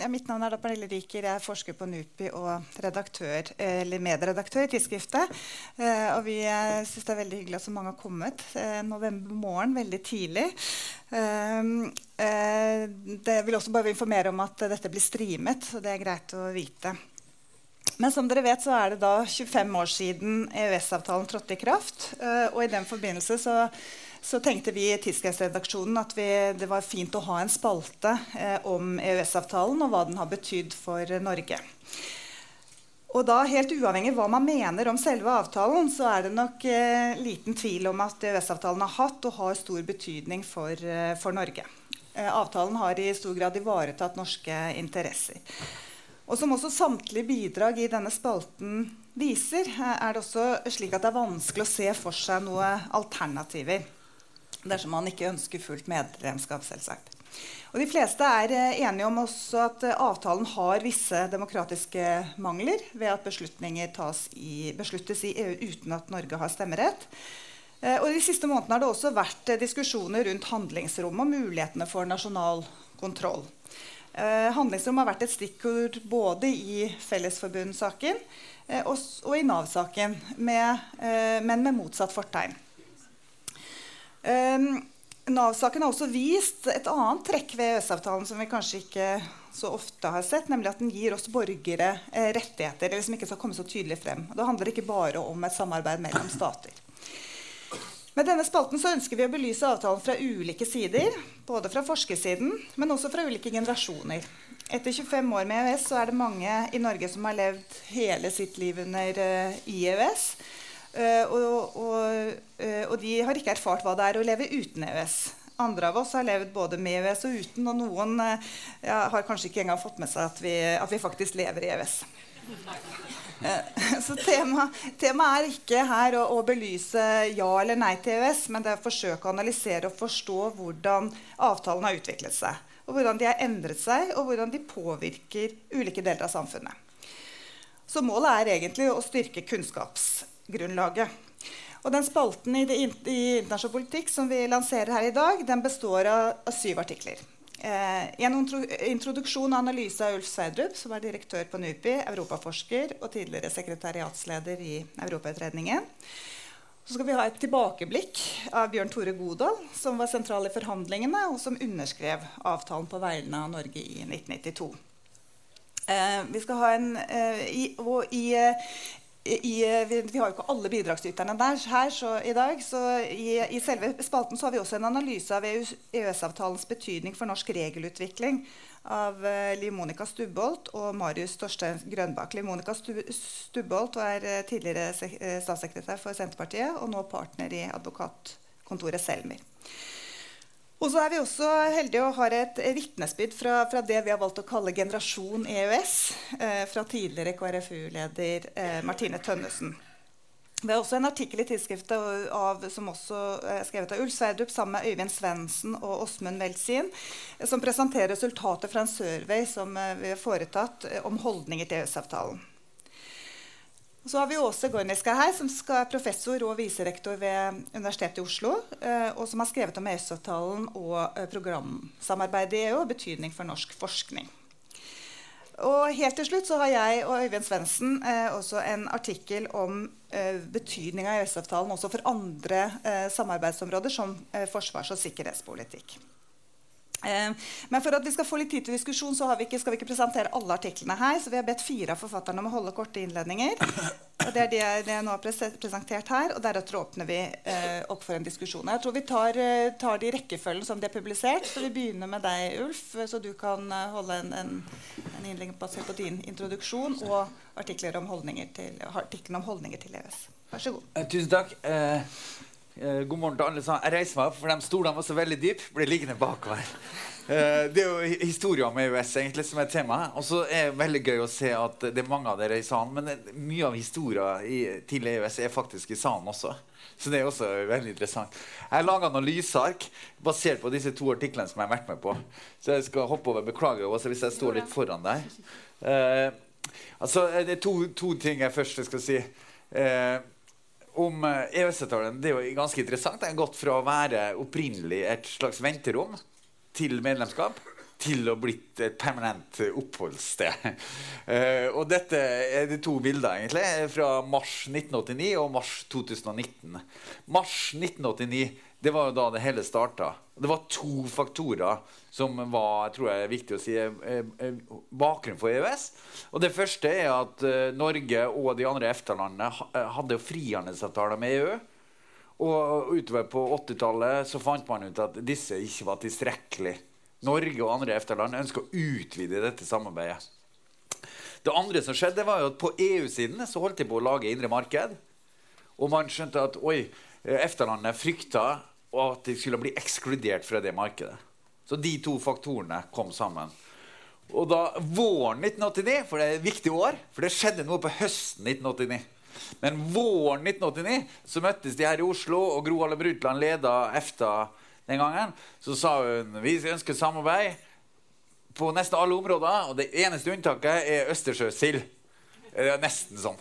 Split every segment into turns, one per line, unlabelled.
ja, mitt navn er da Pernille Riker. Jeg er forsker på NUPI og redaktør, eller medredaktør i tidsskriftet. Uh, og vi syns det er veldig hyggelig at så mange har kommet uh, november morgen veldig tidlig. Det vil også bare informere om at dette blir streamet, så det er greit å vite. Men som dere vet, så er det da 25 år siden EØS-avtalen trådte i kraft. og i den forbindelse så så tenkte vi i Tidsskriftsredaksjonen at vi, det var fint å ha en spalte eh, om EØS-avtalen og hva den har betydd for Norge. Og da, Helt uavhengig av hva man mener om selve avtalen, så er det nok eh, liten tvil om at EØS-avtalen har hatt og har stor betydning for, eh, for Norge. Eh, avtalen har i stor grad ivaretatt norske interesser. Og som også samtlige bidrag i denne spalten viser, eh, er det også slik at det er vanskelig å se for seg noen alternativer dersom man ikke ønsker fullt medlemskap. selvsagt. Og De fleste er eh, enige om også at eh, avtalen har visse demokratiske mangler ved at beslutninger i, besluttes i EU uten at Norge har stemmerett. Eh, og De siste månedene har det også vært diskusjoner rundt handlingsrom og mulighetene for nasjonal kontroll. handlingsrom har vært et stikkord både i Fellesforbundssaken og i Nav-saken, men med motsatt fortegn. Um, Nav-saken har også vist et annet trekk ved EØS-avtalen som vi kanskje ikke så ofte har sett, nemlig at den gir oss borgere eh, rettigheter eller som ikke skal komme så tydelig frem. Det handler ikke bare om et samarbeid mellom stater. Med denne spalten så ønsker vi å belyse avtalen fra ulike sider. Både fra forskersiden, men også fra ulike generasjoner. Etter 25 år med EØS så er det mange i Norge som har levd hele sitt liv under eh, i EØS. Uh, og, og, uh, og, de har ikke erfart hva det er å leve uten EØS. Andre av oss har levd både med EØS og uten, og noen uh, ja, har kanskje ikke engang fått med seg at vi, at vi faktisk lever i EØS. Så temaet tema er ikke her å, å, belyse ja eller nei til EØS, men det er å forsøke å analysere og forstå hvordan avtalen har utviklet seg. og Hvordan de har endret seg, og hvordan de påvirker ulike deler av samfunnet. Så målet er egentlig å styrke kunnskaps grunnlaget. Og den Spalten i, i, internasjonal politikk som vi lanserer her i dag, den består av, av syv artikler. Eh, en introduksjon og analyse av Ulf Sverdrup, som er direktør på NUPI, europaforsker og tidligere sekretariatsleder i Europautredningen. Så skal vi ha et tilbakeblikk av Bjørn Tore Godal, som var sentral i forhandlingene, og som underskrev avtalen på vegne av Norge i 1992. Eh, vi skal ha en, eh, i, og i, i, vi, vi, har jo ikke alle bidragsyterne der her så, i dag. så i, i, selve spalten så har vi også en analyse av EØS-avtalens betydning for norsk regelutvikling av uh, Liv Monica Stubholt og Marius Torstein Grønbakk. Liv Monica Stubholt er uh, tidligere uh, statssekretær for Senterpartiet og nå partner i advokatkontoret Selmer. Og så er vi også heldige og har et vitnesbyrd fra, fra, det vi har valgt å kalle generasjon EØS, eh, fra tidligere KrFU-leder eh, Martine Tønnesen. Det er også en artikkel i tidsskriftet av, som også er skrevet av Ulf Sverdrup sammen med Øyvind Svendsen og Åsmund Welsin, som presenterer resultatet fra en survey som eh, vi har foretatt eh, om holdninger til EØS-avtalen. Og så har vi Åse Gorniska her, som er professor og viserektor ved Universitetet i Oslo. Eh, og som har skrevet om EØS-avtalen og eh, programsamarbeidet i EU og betydning for norsk forskning. Og helt til slutt så har jeg og Øyvind Svendsen eh, også en artikkel om eh, betydning av EØS-avtalen også for andre eh, samarbeidsområder, som eh, forsvars- og sikkerhetspolitikk. Eh, men for at vi skal få litt tid til diskusjon, så vi ikke, skal vi ikke presentere alle artiklene her. Så vi har bedt fire av forfatterne om å holde korte innledninger. Og det er det jeg nå har presentert her. Og deretter åpner vi eh, opp for en diskusjon. Jeg tror vi tar, tar det de rekkefølgen som de er publisert. Så vi begynner med deg, Ulf, så du kan uh, holde en, en, en innlegg basert på din introduksjon og artikkelen om holdninger til EØS. Vær så god.
tusen takk. Uh, god morgen til alle sammen. Jeg reiser meg opp, for de stolene var så veldig dype. Ble liggende bakover. Uh, det er jo historien om EØS egentlig som er tema. Og så er det veldig gøy å se at det er mange av dere i salen. Men mye av historien til EØS er faktisk i salen også. Så det er også veldig interessant. Jeg har laga lysark basert på disse to artiklene som jeg har vært med på. Så jeg skal hoppe over. Beklager også hvis jeg står litt foran deg. Altså, det er to, to, ting jeg først skal si. Uh, om EØS-avtalen eh, e det er jo ganske interessant. Den har gått fra å være opprinnelig et slags venterom til medlemskap. til å blitt et permanent oppholdssted. Uh, og dette er de to bildene egentlig, fra mars 1989 og mars 2019. Mars 1989 det var jo da det hele starta. Det var to faktorer som var tror jeg er viktig å si, bakgrunnen for EØS. Og Det første er at uh, Norge og de andre EFTA-landene hadde frihandelsavtaler med EU. Og utover på 80-tallet så fant man ut at disse ikke var tilstrekkelig. Norge og andre EFTA-land ønsker å utvide dette samarbeidet. Det andre som skjedde var jo at På EU-siden så holdt de på å lage indre marked. Og man skjønte at oi, EFTA-landene frykta at de skulle bli ekskludert fra det markedet. Så de to faktorene kom sammen. Og da våren 1989, for det er et viktig år, for det skjedde noe på høsten 1989 men våren 1989 så møttes de her i Oslo, og Gro Harlem Brundtland leda EFTA den gangen. Så sa hun vi ønsker samarbeid på nesten alle områder, og det eneste unntaket er østersjøsild. Det er nesten sånn.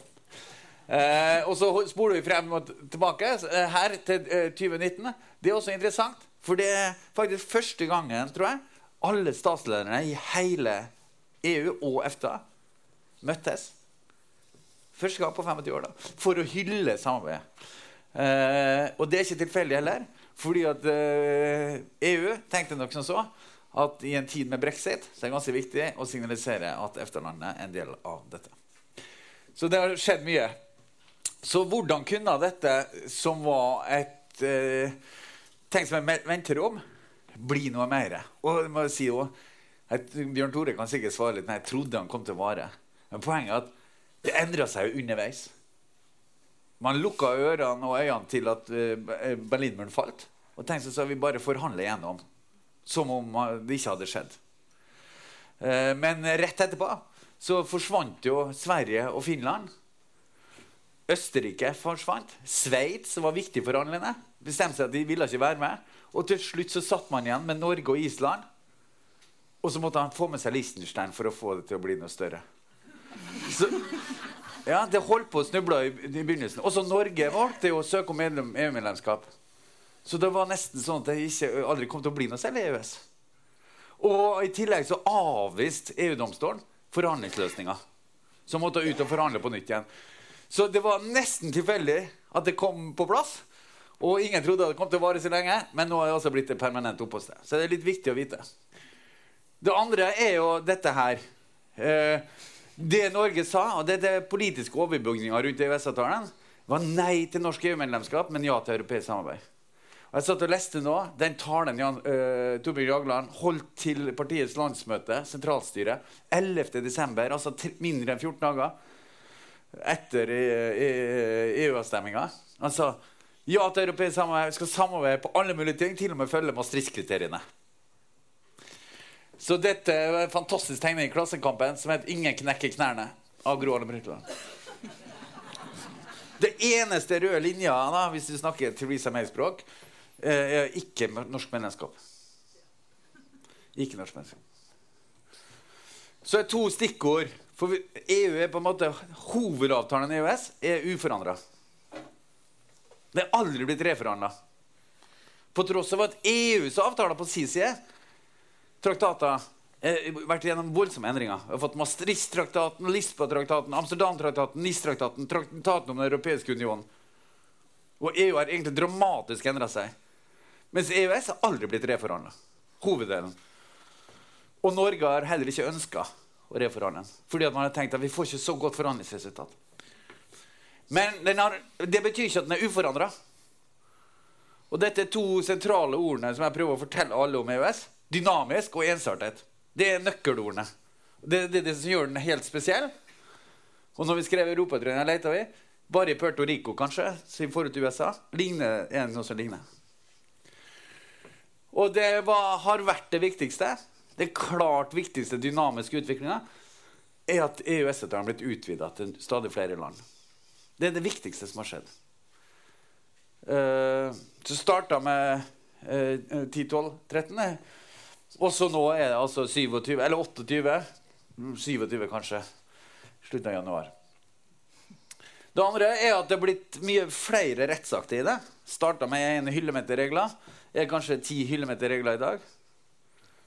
Eh, og så spoler vi frem og tilbake eh, her til eh, 2019. Det er også interessant, for det er faktisk første gangen, tror jeg, alle statslederne i hele EU og EFTA møttes Første gang på 25 år da, for å hylle samarbeidet. Eh, og det er ikke tilfeldig heller. Fordi at eh, EU tenkte nok som så at i en tid med brexit så er det ganske viktig å signalisere at EFTA-landet er en del av dette. Så det har skjedd mye. Så hvordan kunne dette, som var et eh, tenkt som et venterom, bli noe mer? Og jeg må si også, Bjørn Tore kan sikkert svare litt, men jeg trodde han kom til å vare. Men poenget er at det endra seg jo underveis. Man lukka ørene og øynene til at uh, Berlinmuren falt. Og tenkte så vi bare forhandle igjennom. Som om det ikke hadde skjedd. Uh, men rett etterpå så forsvant jo Sverige og Finland. Østerrike forsvant. Sveits var viktig for handlende. Bestemte seg at de ville ikke være med. Og til slutt så satt man igjen med Norge og Island. Og så måtte han få med seg Liechtenstein for å få det til å bli noe større. Så, ja, Det holdt på å snuble i, i begynnelsen. Også Norge valgte å søke om EU-medlemskap. Så det var nesten sånn at det ikke, aldri kom til å bli noe selv i EØS. Og i tillegg så avviste EU-domstolen forhandlingsløsninger. Som måtte ut og forhandle på nytt igjen. Så det var nesten tilfeldig at det kom på plass. Og ingen trodde det kom til å vare så lenge, men nå har det også blitt et permanent oppholdssted. Så det er litt viktig å vite. Det andre er jo dette her. Eh, det Norge sa, og det er politiske overbygninga rundt EØS-avtalen, var nei til norsk EU-medlemskap, men ja til europeisk samarbeid. Og jeg satt og leste nå den talen Jan, uh, Torbjørn Jagland holdt til partiets landsmøte, sentralstyret, 11.12., altså mindre enn 14 dager etter EU-avstemminga. Sa ja til europeisk samarbeid, skal samarbeide på alle mulige ting, til og med følge Maastricht-kriteriene. Så dette er en fantastisk tegning i Klassekampen som heter 'Ingen knekker knærne' av Gro Harlem Brundtland. Det eneste røde linja da, hvis du snakker Theresa May-språk, eh, er ikke norsk medlemskap. Ikke norsk medlemskap. Så er to stikkord. For EU er på en måte Hovedavtalen i EØS er uforandra. Det er aldri blitt reforhandla. På tross av at EUs avtaler på sin side traktater har vært gjennom voldsomme endringer. Vi har fått Maastricht-traktaten, Lisboa-traktaten, Amsterdam-traktaten, NIS-traktaten, traktaten om Den europeiske union. Og EU har egentlig dramatisk endra seg. Mens EØS har aldri blitt reforhandla. Hoveddelen. Og Norge har heller ikke ønska å reforhandle. Fordi man har tenkt at vi får ikke så godt forhandlingsresultat. Men har, det betyr ikke at den er uforandra. Og dette er to sentrale ordene som jeg prøver å fortelle alle om EØS dynamisk og ensartet. Det er nøkkelordene. Det er det, det, som gjør den helt spesiell. Og når vi skrev Europatrøya, leita vi. Bare i Puerto Rico, kanskje, sin forut til USA, ligner en som ligner. Og det var, har vært det viktigste. Det klart viktigste dynamiske utviklinga er at EØS-avtalen har blitt utvida til stadig flere land. Det er det viktigste som har skjedd. Uh, så starta med uh, 10, 12, 13. Og så nå er det altså 27, eller 28. 27 kanskje. Slutten av januar. Det andre er at det er blitt mye flere rettsakter i det. Starta med én hyllemeterregler. Er kanskje ti hyllemeterregler i dag.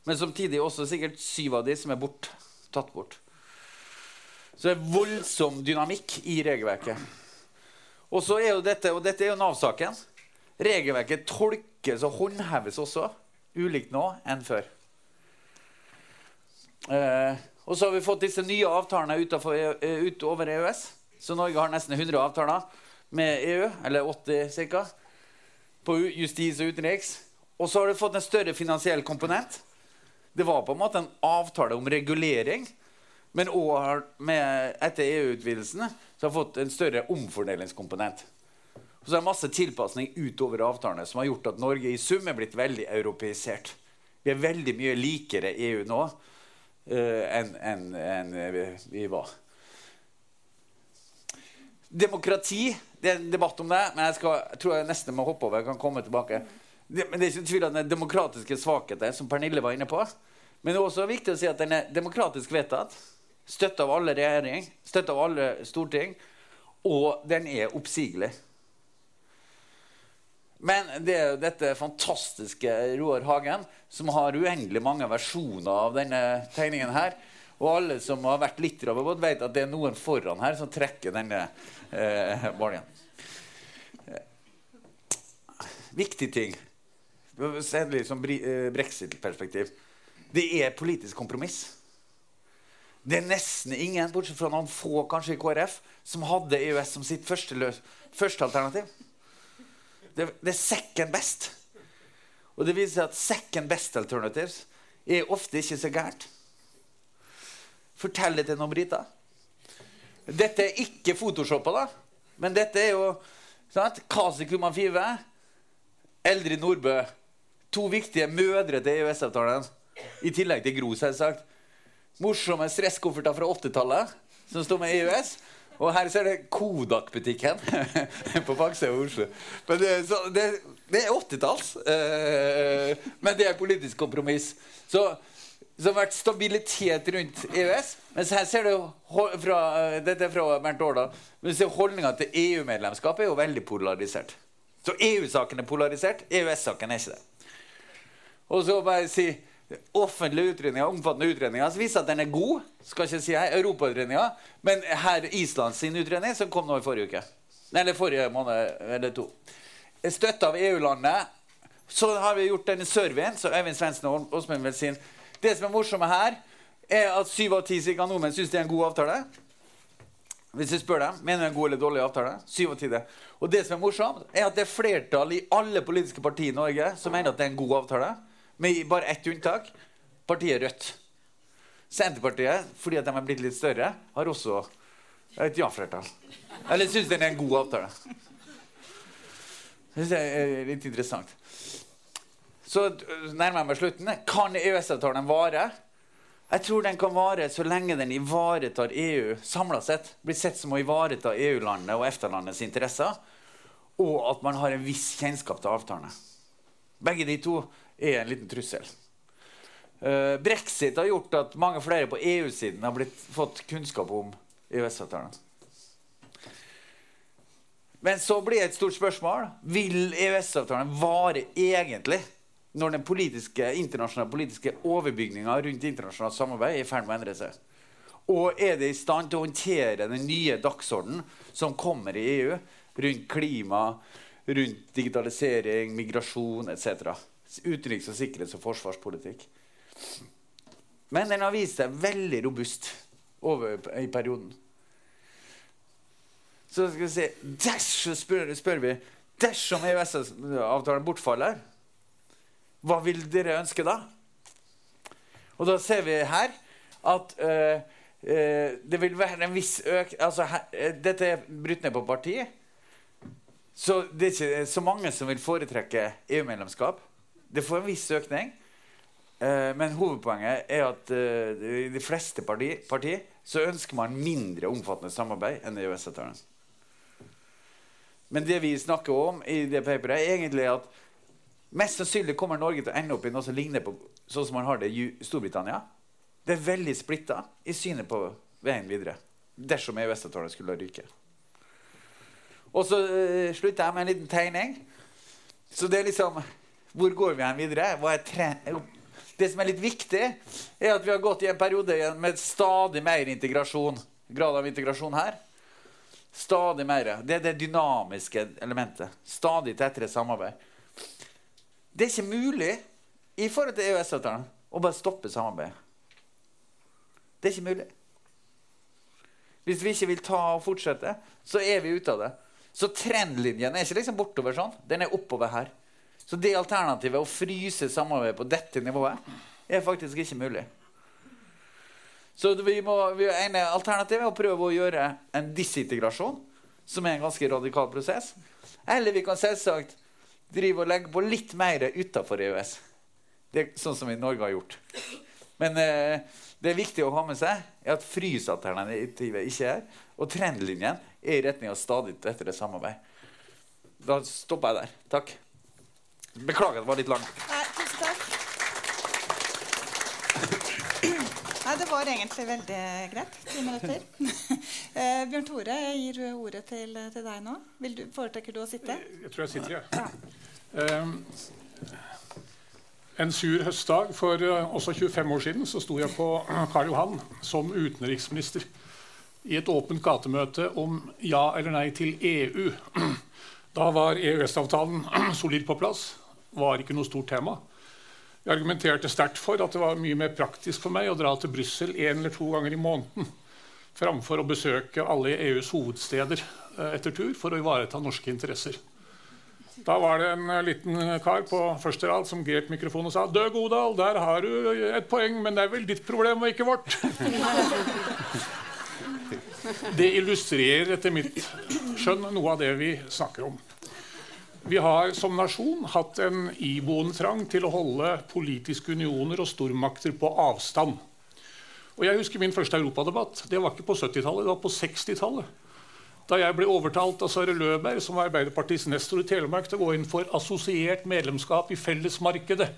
Men samtidig også sikkert syv av de som er bort, tatt bort. Så det er voldsom dynamikk i regelverket. Og så er jo dette, og dette er jo Nav-saken. Regelverket tolkes og håndheves også ulikt nå enn før. Eh, og så har vi fått disse nye avtalene utover, eh, utover EØS. Så Norge har nesten 100 avtaler med EU, eller 80 ca. På justis og utenriks. Og så har det fått en større finansiell komponent. Det var på en måte en avtale om regulering. Men òg etter EU-utvidelsene så har fått en større omfordelingskomponent. Og så er det masse tilpasning utover avtalene som har gjort at Norge i sum er blitt veldig europeisert. Vi er veldig mye likere EU nå uh, enn en, en vi var. Demokrati Det er en debatt om det, men jeg, skal, jeg tror jeg nesten må hoppe over. Jeg kan komme tilbake. Det, men det er ikke tvil om den demokratiske svakheten som Pernille var inne på. Men det er også viktig å si at den er demokratisk vedtatt. Støtta av alle regjering, støtta av alle storting. Og den er oppsigelig. Men det er jo dette fantastiske Roar Hagen som har uendelig mange versjoner av denne tegningen her. Og alle som har vært litt rabobot, vet at det er noen foran her som trekker denne eh, baljen. Viktig ting. Se litt som brexit-perspektiv. Det er politisk kompromiss. Det er nesten ingen, bortsett fra noen få kanskje i KrF, som hadde EØS som sitt første, løs, første alternativ. Det, det, er second best. Og det viser seg at second best alternatives er ofte ikke så gærent. Fortell det til noen briter. Dette er ikke photoshoppa, da. Men dette er jo sant? Kasi Kumafive, Eldrid Nordbø. To viktige mødre til EØS-avtalen. I tillegg til Gro, selvsagt. Morsomme stresskofferter fra 80-tallet som står med EØS. Og her ser du Kodak-butikken på baksida av Oslo. Men det, det, det er 80-talls. Eh, men det er politisk kompromiss. Så, det har vært stabilitet rundt EØS. Mens her ser du fra, Dette er fra Bernt. Men holdninga til EU-medlemskap er jo veldig polarisert. Så EU-saken er polarisert, EØS-saken er ikke det. Og så bare si offentlige utredninger, omfattende utredninger som viser at den er god. skal ikke si her, Europautredninga. Men her Islands sin utredning, som kom nå i forrige uke. Eller forrige måned eller to. Støtta av EU-landet. Så har vi gjort denne surveyen, så Øyvind Svendsen og Åsmund vil si Det som er morsomme her, er at syv av ti nordmenn syns det er en god avtale. Hvis jeg spør dem, Mener du en god eller dårlig avtale? Syv av ti det. Og det som er morsomt, er at det er flertall i alle politiske partier i Norge som mener at det er en god avtale. Med bare ett unntak partiet Rødt. Senterpartiet, fordi de er blitt litt større, har også et ja-flertall. Eller syns den er en god avtale. Det er litt interessant. Så nærmer jeg meg slutten. Kan EØS-avtalen vare? Jeg tror den kan vare så lenge den ivaretar EU samla sett. Blir sett som å ivareta EU-landet og EFTA-landets interesser. Og at man har en viss kjennskap til avtalene. Begge de to er en liten trussel. Uh, Brexit har gjort at mange flere på EU-siden har blitt, fått kunnskap om EØS-avtalen. Men så blir det et stort spørsmål. Vil EØS-avtalen vare egentlig når den politiske, internasjonale politiske overbygninga rundt internasjonalt samarbeid er i ferd med å endre seg? Og er det i stand til å håndtere den nye dagsordenen som kommer i EU rundt klima, rundt digitalisering, migrasjon etc.? Utenriks-, og sikkerhets- og forsvarspolitikk. Men den har vist seg veldig robust over, i perioden. Så skal vi se Dersom spør, spør vi dersom EØS-avtalen bortfaller, hva vil dere ønske da? Og da ser vi her at uh, uh, det vil være en viss øk... Altså, her, uh, dette er brutt ned på parti. Så det er ikke så mange som vil foretrekke EU-medlemskap. Det får en viss økning. Eh, men hovedpoenget er at eh, i de fleste partier parti, så ønsker man mindre omfattende samarbeid enn EØS-avtalen. Men det vi snakker om i det paperet, er egentlig at mest sannsynlig kommer Norge til å ende opp i noe som ligner på sånn som man har det i Storbritannia. Det er veldig splitta i synet på veien videre dersom EØS-avtalen skulle ryke. Og så uh, slutter jeg med en liten tegning. Så det er liksom hvor går vi hen videre? Det som er litt viktig, er at vi har gått i en periode med stadig mer integrasjon. Grad av integrasjon her. Stadig mer. Det er det dynamiske elementet. Stadig tettere samarbeid. Det er ikke mulig i forhold til EØS-avtalen å bare stoppe samarbeidet. Det er ikke mulig. Hvis vi ikke vil ta og fortsette, så er vi ute av det. Så trendlinjen er ikke liksom bortover sånn. Den er oppover her. Så det alternativet, å fryse samarbeidet på dette nivået, er faktisk ikke mulig. Så vi må, vi ene alternativet er å prøve å gjøre en disintegrasjon, som er en ganske radikal prosess. Eller vi kan selvsagt drive og legge på litt mer utafor EØS. Det er sånn som vi i Norge har gjort. Men eh, det er viktig å ha med seg er at frysalternativet ikke er. Og trendlinjen er i retning av stadig tettere samarbeid. Da stopper jeg der. Takk. Beklager det var litt langt.
Nei, tusen takk. Nei, det var egentlig veldig greit. Ti minutter. eh, Bjørn Tore, jeg gir ordet til, til deg nå. Vil du, foretrekker du å sitte?
Jeg tror jeg sitter, jeg. Ja. Um, en sur høstdag for uh, også 25 år siden så sto jeg på Karl Johan som utenriksminister i et åpent gatemøte om ja eller nei til EU. Da var EØS-avtalen solid på plass var ikke noe stort tema. Jeg argumenterte sterkt for at det var mye mer praktisk for meg å dra til Brussel én eller to ganger i måneden framfor å besøke alle EUs hovedsteder eh, etter tur for å ivareta norske interesser. Da var det en eh, liten kar på første rad som grep mikrofonen og sa Dø, Godal, der har du et poeng, men det er vel ditt problem og ikke vårt. Det illustrerer etter mitt skjønn noe av det vi snakker om. Vi har som nasjon hatt en iboende trang til å holde politiske unioner og stormakter på avstand. Og jeg husker min første europadebatt. Det var ikke på 70-tallet, det var på 60-tallet. Da jeg ble overtalt av Sverre Løberg, som var Arbeiderpartiets nestor i Telemark, til å gå inn for assosiert medlemskap i fellesmarkedet.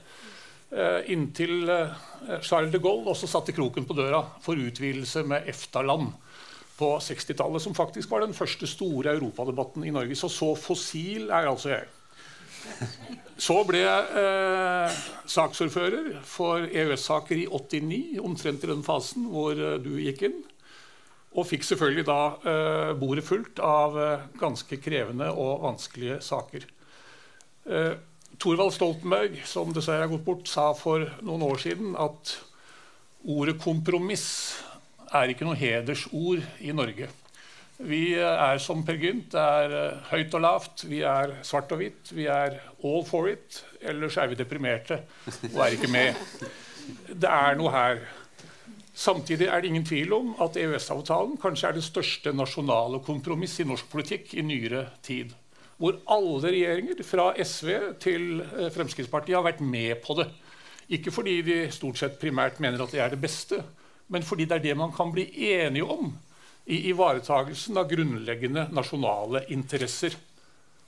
Eh, inntil eh, Charles de Gaulle også satte kroken på døra for utvidelse med EFTA-land på 60-tallet, som faktisk var den første store europadebatten i Norge. Så så fossil er altså jeg. Så ble jeg eh, saksordfører for EØS-saker i 89, omtrent i den fasen hvor eh, du gikk inn. Og fikk selvfølgelig da eh, bordet fullt av eh, ganske krevende og vanskelige saker. Eh, Thorvald Stoltenberg, som dessverre har gått bort, sa for noen år siden at ordet kompromiss er ikke noe hedersord i Norge. Vi er som Per Gynt. Det er eh, høyt og lavt. Vi er svart og hvitt. Vi er all for it. Ellers er vi deprimerte og er ikke med. Det er noe her. Samtidig er det ingen tvil om at EØS-avtalen kanskje er det største nasjonale kompromiss i norsk politikk i nyere tid. Hvor alle regjeringer, fra SV til eh, Fremskrittspartiet, har vært med på det. Ikke fordi de stort sett primært mener at det er det beste, men fordi det er det man kan bli enige om i ivaretagelsen av grunnleggende nasjonale interesser.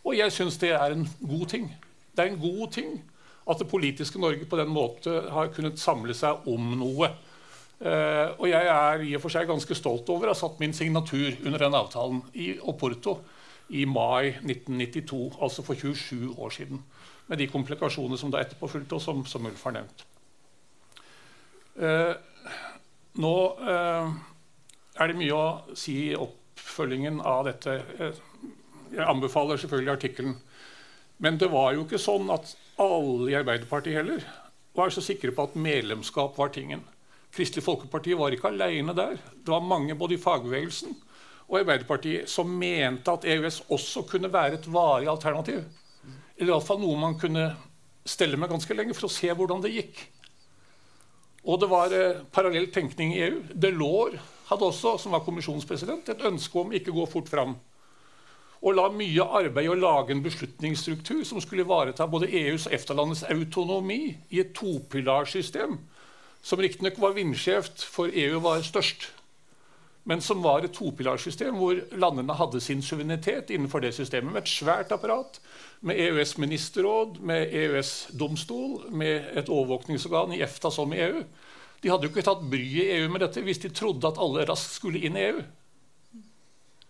Og jeg syns det er en god ting. Det er en god ting at det politiske Norge på den måte har kunnet samle seg om noe. Uh, og jeg er i og for seg ganske stolt over å ha satt min signatur under den avtalen i Oporto i mai 1992, altså for 27 år siden. Med de komplikasjoner som da etterpå fulgte, og som, som Ulf har nevnt. Uh, nå eh, er det mye å si i oppfølgingen av dette. Jeg anbefaler selvfølgelig artikkelen. Men det var jo ikke sånn at alle i Arbeiderpartiet heller var så sikre på at medlemskap var tingen. Kristelig Folkeparti var ikke alene der. Det var mange både i fagbevegelsen og Arbeiderpartiet som mente at EØS også kunne være et varig alternativ. Eller iallfall noe man kunne stelle med ganske lenge for å se hvordan det gikk. Og det var eh, parallell tenkning i EU. Delors hadde også, som var kommisjonspresident, et ønske om ikke å gå fort fram. Og la mye arbeid å lage en beslutningsstruktur som skulle ivareta både EUs og EFTA-landets autonomi i et topilarsystem, som riktignok var vindskjevt, for EU var størst, men som var et topilarsystem hvor landene hadde sin suverenitet innenfor det systemet, med et svært apparat, med EØS-ministerråd, med EØS-domstol, med et overvåkningsorgan i EFTA som i EU. De hadde jo ikke tatt bryet i EU med dette hvis de trodde at alle raskt skulle inn i EU.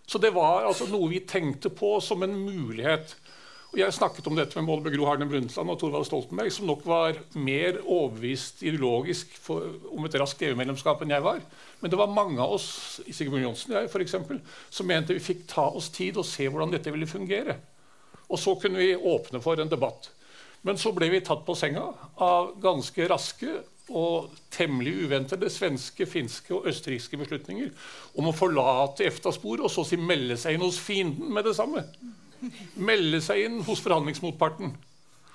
Så det var altså noe vi tenkte på som en mulighet. Og jeg snakket om dette med både Gro Harlem Brundtland og Thorvald Stoltenberg, som nok var mer overbevist ideologisk for, om et raskt EU-medlemskap enn jeg var. Men det var mange av oss Sigbjørn Johnsen jeg, for eksempel, som mente vi fikk ta oss tid og se hvordan dette ville fungere. Og så kunne vi åpne for en debatt. Men så ble vi tatt på senga av ganske raske og temmelig uventede svenske, finske og østerrikske beslutninger om å forlate EFTA-sporet og så si melde seg inn hos fienden med det samme melde seg inn hos forhandlingsmotparten.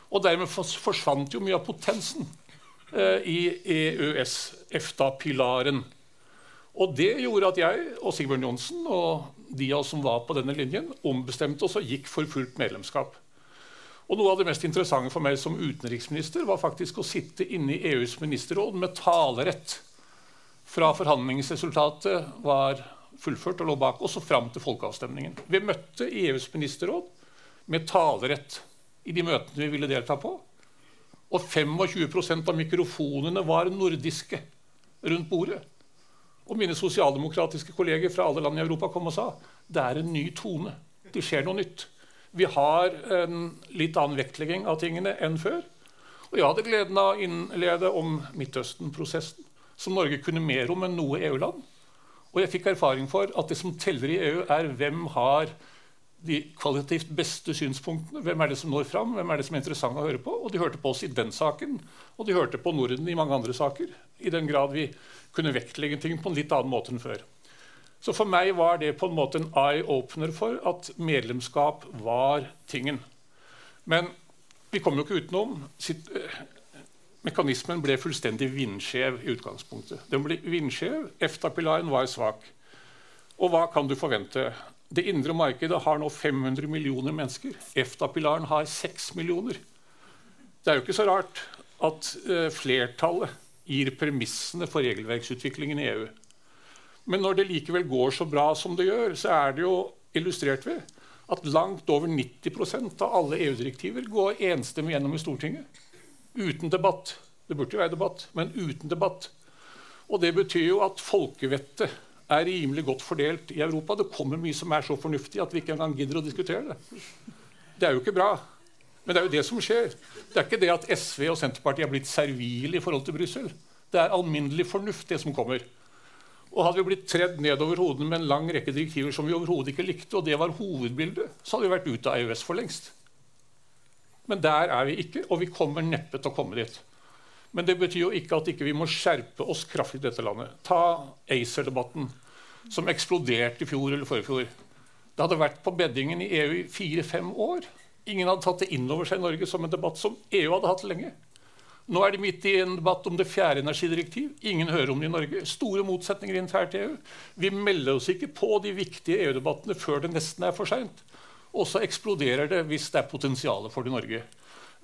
Og dermed forsvant jo mye av potensen eh, i EØS, EFTA-pilaren. Og det gjorde at jeg og Sigbjørn Johnsen og de av oss som var på denne linjen, ombestemte oss og gikk for fullt medlemskap. Og Noe av det mest interessante for meg som utenriksminister var faktisk å sitte inne i EUs ministerråd med talerett fra forhandlingsresultatet var fullført og lå bak oss og fram til folkeavstemningen. Vi møtte EUs ministerråd med talerett i de møtene vi ville delta på. Og 25% av mikrofonene var nordiske rundt bordet. Og mine sosialdemokratiske kolleger fra alle land i Europa kom og sa det er en ny tone. Det skjer noe nytt. Vi har en litt annen vektlegging av tingene enn før. Og jeg hadde gleden av å innlede om Midtøsten-prosessen, som Norge kunne mer om enn noe EU-land. Og jeg fikk erfaring for at det som teller i EU, er hvem har de kvalitativt beste synspunktene. Hvem er det som når fram? Hvem er det som er interessant å høre på? Og de hørte på oss i den saken, og de hørte på Norden i mange andre saker. I den grad vi kunne vektlegge ting på en litt annen måte enn før. Så for meg var det på en måte en eye-opener for at medlemskap var tingen. Men vi kom jo ikke utenom Mekanismen ble fullstendig vindskjev i utgangspunktet. Den ble vindskjev, EFTA-pilaren var svak. Og hva kan du forvente? Det indre markedet har nå 500 millioner mennesker. EFTA-pilaren har 6 millioner. Det er jo ikke så rart at uh, flertallet gir premissene for regelverksutviklingen i EU. Men når det likevel går så bra som det gjør, så er det jo illustrert ved at langt over 90% av alle EU-direktiver går enstemmig gjennom i Stortinget. Uten debatt. Det burde jo være debatt, men uten debatt. Og det betyr jo at folkevettet er rimelig godt fordelt i Europa. Det kommer mye som er så fornuftig at vi ikke engang gidder å diskutere det. Det er jo ikke bra. Men det er jo det som skjer. Det er ikke det at SV og Senterpartiet er blitt servile i forhold til Brussel. Det er alminnelig fornuft, det som kommer. Og Hadde vi blitt tredd nedover hodene med en lang rekke direktiver som vi overhodet ikke likte, og det var hovedbildet, så hadde vi vært ute av EØS for lengst. Men der er vi ikke, og vi kommer neppe til å komme dit. Men det betyr jo ikke at ikke vi må skjerpe oss kraftig i dette landet. Ta ACER-debatten, som eksploderte i fjor eller forfjor. Det hadde vært på beddingen i EU i fire-fem år. Ingen hadde tatt det inn over seg i Norge som en debatt som EU hadde hatt lenge. Nå er de midt i en debatt om det fjerde energidirektiv. Ingen hører om det i Norge. Store motsetninger internt i EU. Vi melder oss ikke på de viktige EU-debattene før det nesten er for seint. Og så eksploderer det hvis det er potensial for det i Norge.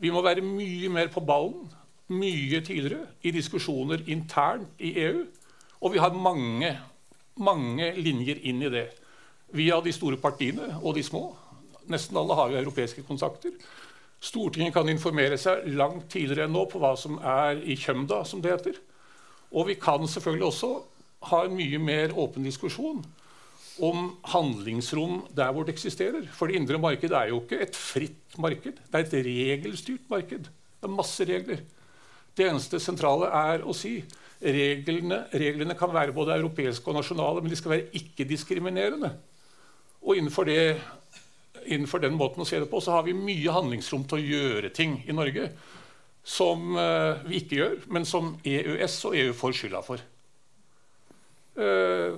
Vi må være mye mer på ballen mye tidligere i diskusjoner internt i EU. Og vi har mange, mange linjer inn i det. Via de store partiene og de små. Nesten alle har jo europeiske kontakter. Stortinget kan informere seg langt tidligere enn nå på hva som er i kjømda, som det heter. Og vi kan selvfølgelig også ha en mye mer åpen diskusjon om handlingsrom der hvor det eksisterer. For det indre marked er jo ikke et fritt marked. Det er et regelstyrt marked. Det er masse regler. Det eneste sentrale er å si reglene, reglene kan være både europeiske og nasjonale, men de skal være ikke-diskriminerende. Og innenfor, det, innenfor, den måten å se det på så har vi mye handlingsrom til å gjøre ting i Norge som uh, vi ikke gjør, men som EØS og EU får skylda for. Uh,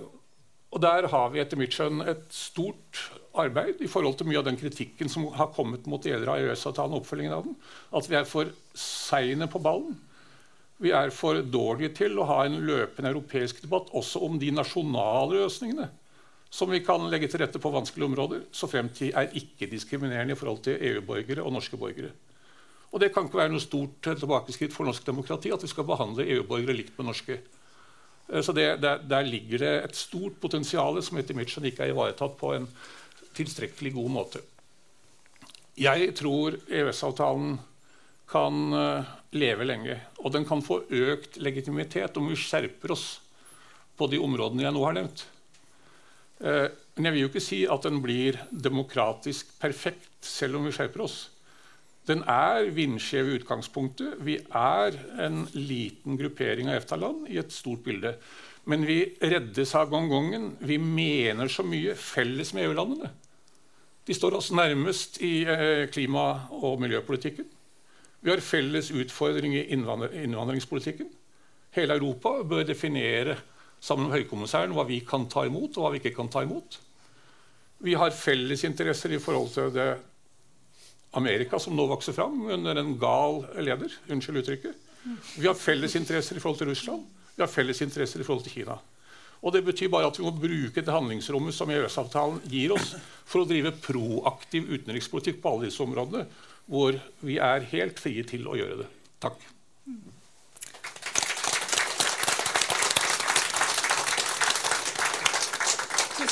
og der har vi etter mitt skjønn et stort arbeid i forhold til mye av den kritikken som har kommet mot deler av EØS-avtalen og oppfølgingen av den. At vi er for seine på ballen. Vi er for dårlige til å ha en løpende europeisk debatt også om de nasjonale løsningene som vi kan legge til rette på vanskelige områder, så fremtid er ikke-diskriminerende i forhold til EU-borgere og norske borgere. Og det kan ikke være noe stort tilbakeskritt for norsk demokrati at vi skal behandle EU-borgere likt med norske. Eh, så det, der, der, ligger det et stort potensial som etter mitt skjønn ikke er ivaretatt på en tilstrekkelig god måte. Jeg tror EØS-avtalen kan uh, leve lenge. Og den kan få økt legitimitet om vi skjerper oss på de områdene jeg nå har nevnt. Eh, men jeg vil jo ikke si at den blir demokratisk perfekt selv om vi skjerper oss. Den er vindskjev i utgangspunktet. Vi er en liten gruppering av EFTA-land i et stort bilde. Men vi reddes av gongongen. Vi mener så mye felles med EU-landene. De står oss nærmest i eh, klima- og miljøpolitikken. Vi har felles utfordring i innvandringspolitikken. Hele Europa bør definere sammen med høykommissæren hva vi kan ta imot, og hva vi ikke kan ta imot. Vi har felles interesser i forhold til det Amerika som nå vokser fram under en gal leder. Unnskyld uttrykket. Vi har felles interesser i forhold til Russland. Vi har felles interesser i forhold til Kina. Og Det betyr bare at vi må bruke det handlingsrommet som EØS-avtalen gir oss, for å drive proaktiv utenrikspolitikk på alle disse områdene, hvor vi er helt frie til å gjøre det. Takk.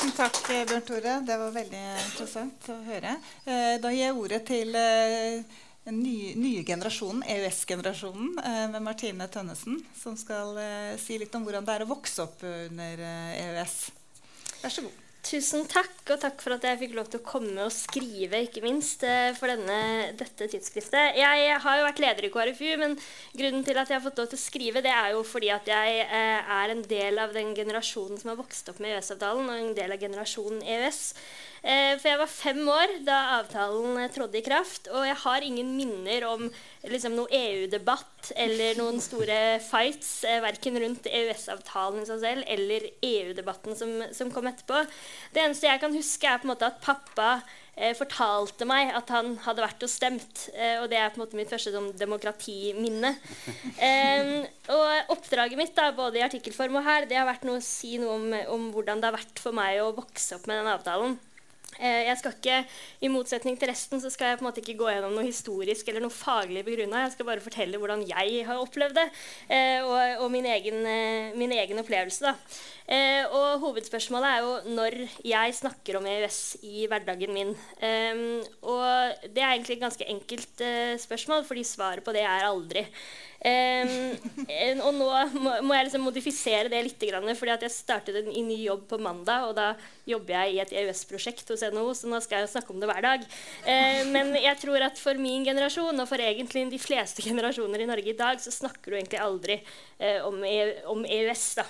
Tusen takk, Bjørn Tore. Det var veldig interessant å høre. Eh, da gir jeg ordet til den eh, nye, nye generasjonen, EØS-generasjonen, eh, med Martine Tønnesen, som skal si litt om hvordan det er å vokse opp under EØS. Vær så god.
Tusen takk, og takk for at jeg fikk lov til å komme og skrive, ikke minst, eh, for denne, dette tidsskriftet. Jeg har jo vært leder i KrFU, men grunnen til at jeg har fått lov til å skrive, det er jo fordi at jeg eh, er en del av den generasjonen som har vokst opp med EØS-avtalen, og en del av generasjonen EØS. Eh, for jeg var fem år da avtalen eh, trådte i kraft, og jeg har ingen minner om liksom, noe EU-debatt eller noen store fights, eh, verken rundt EØS-avtalen i seg selv eller EU-debatten som, som, kom etterpå. Det eneste jeg kan huske, er på en måte at pappa eh, fortalte meg at han hadde vært og stemt. Eh, og det er på en måte mitt første sånn, demokratiminne. Eh, og oppdraget mitt, da, både i artikkelform og her, det har vært noe å si noe om, om hvordan det har vært for meg å vokse opp med den avtalen. Eh, jeg skal ikke, I motsetning til resten så skal jeg på en måte ikke gå gjennom noe historisk eller noe faglig begrunna. Jeg skal bare fortelle hvordan jeg har opplevd det, eh, og, og min, egen, eh, min, egen, opplevelse. da. Og Hovedspørsmålet er jo når jeg snakker om EØS i hverdagen min. Og Det er egentlig et ganske enkelt spørsmål, fordi svaret på det er aldri. Um, og nå må, må jeg liksom modifisere det litt, fordi jeg startet en, ny jobb på mandag. Og da jobber jeg i et EØS-prosjekt hos NHO, så nå skal jeg snakke om det hver dag. Uh, men jeg tror at for min generasjon, og for egentlig de fleste generasjoner i Norge i dag, så snakker du egentlig aldri uh, om, e om, EØS. da.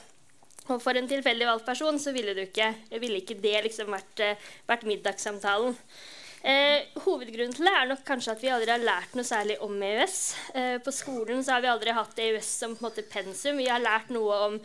Og for en tilfeldig valgt person så ville, ikke, ville ikke det liksom vært, uh, vært middagssamtalen. Eh, hovedgrunnen til det er nok kanskje at vi aldri har lært noe særlig om EØS. Eh, på skolen så har vi aldri hatt EØS som på en måte pensum. Vi har lært noe om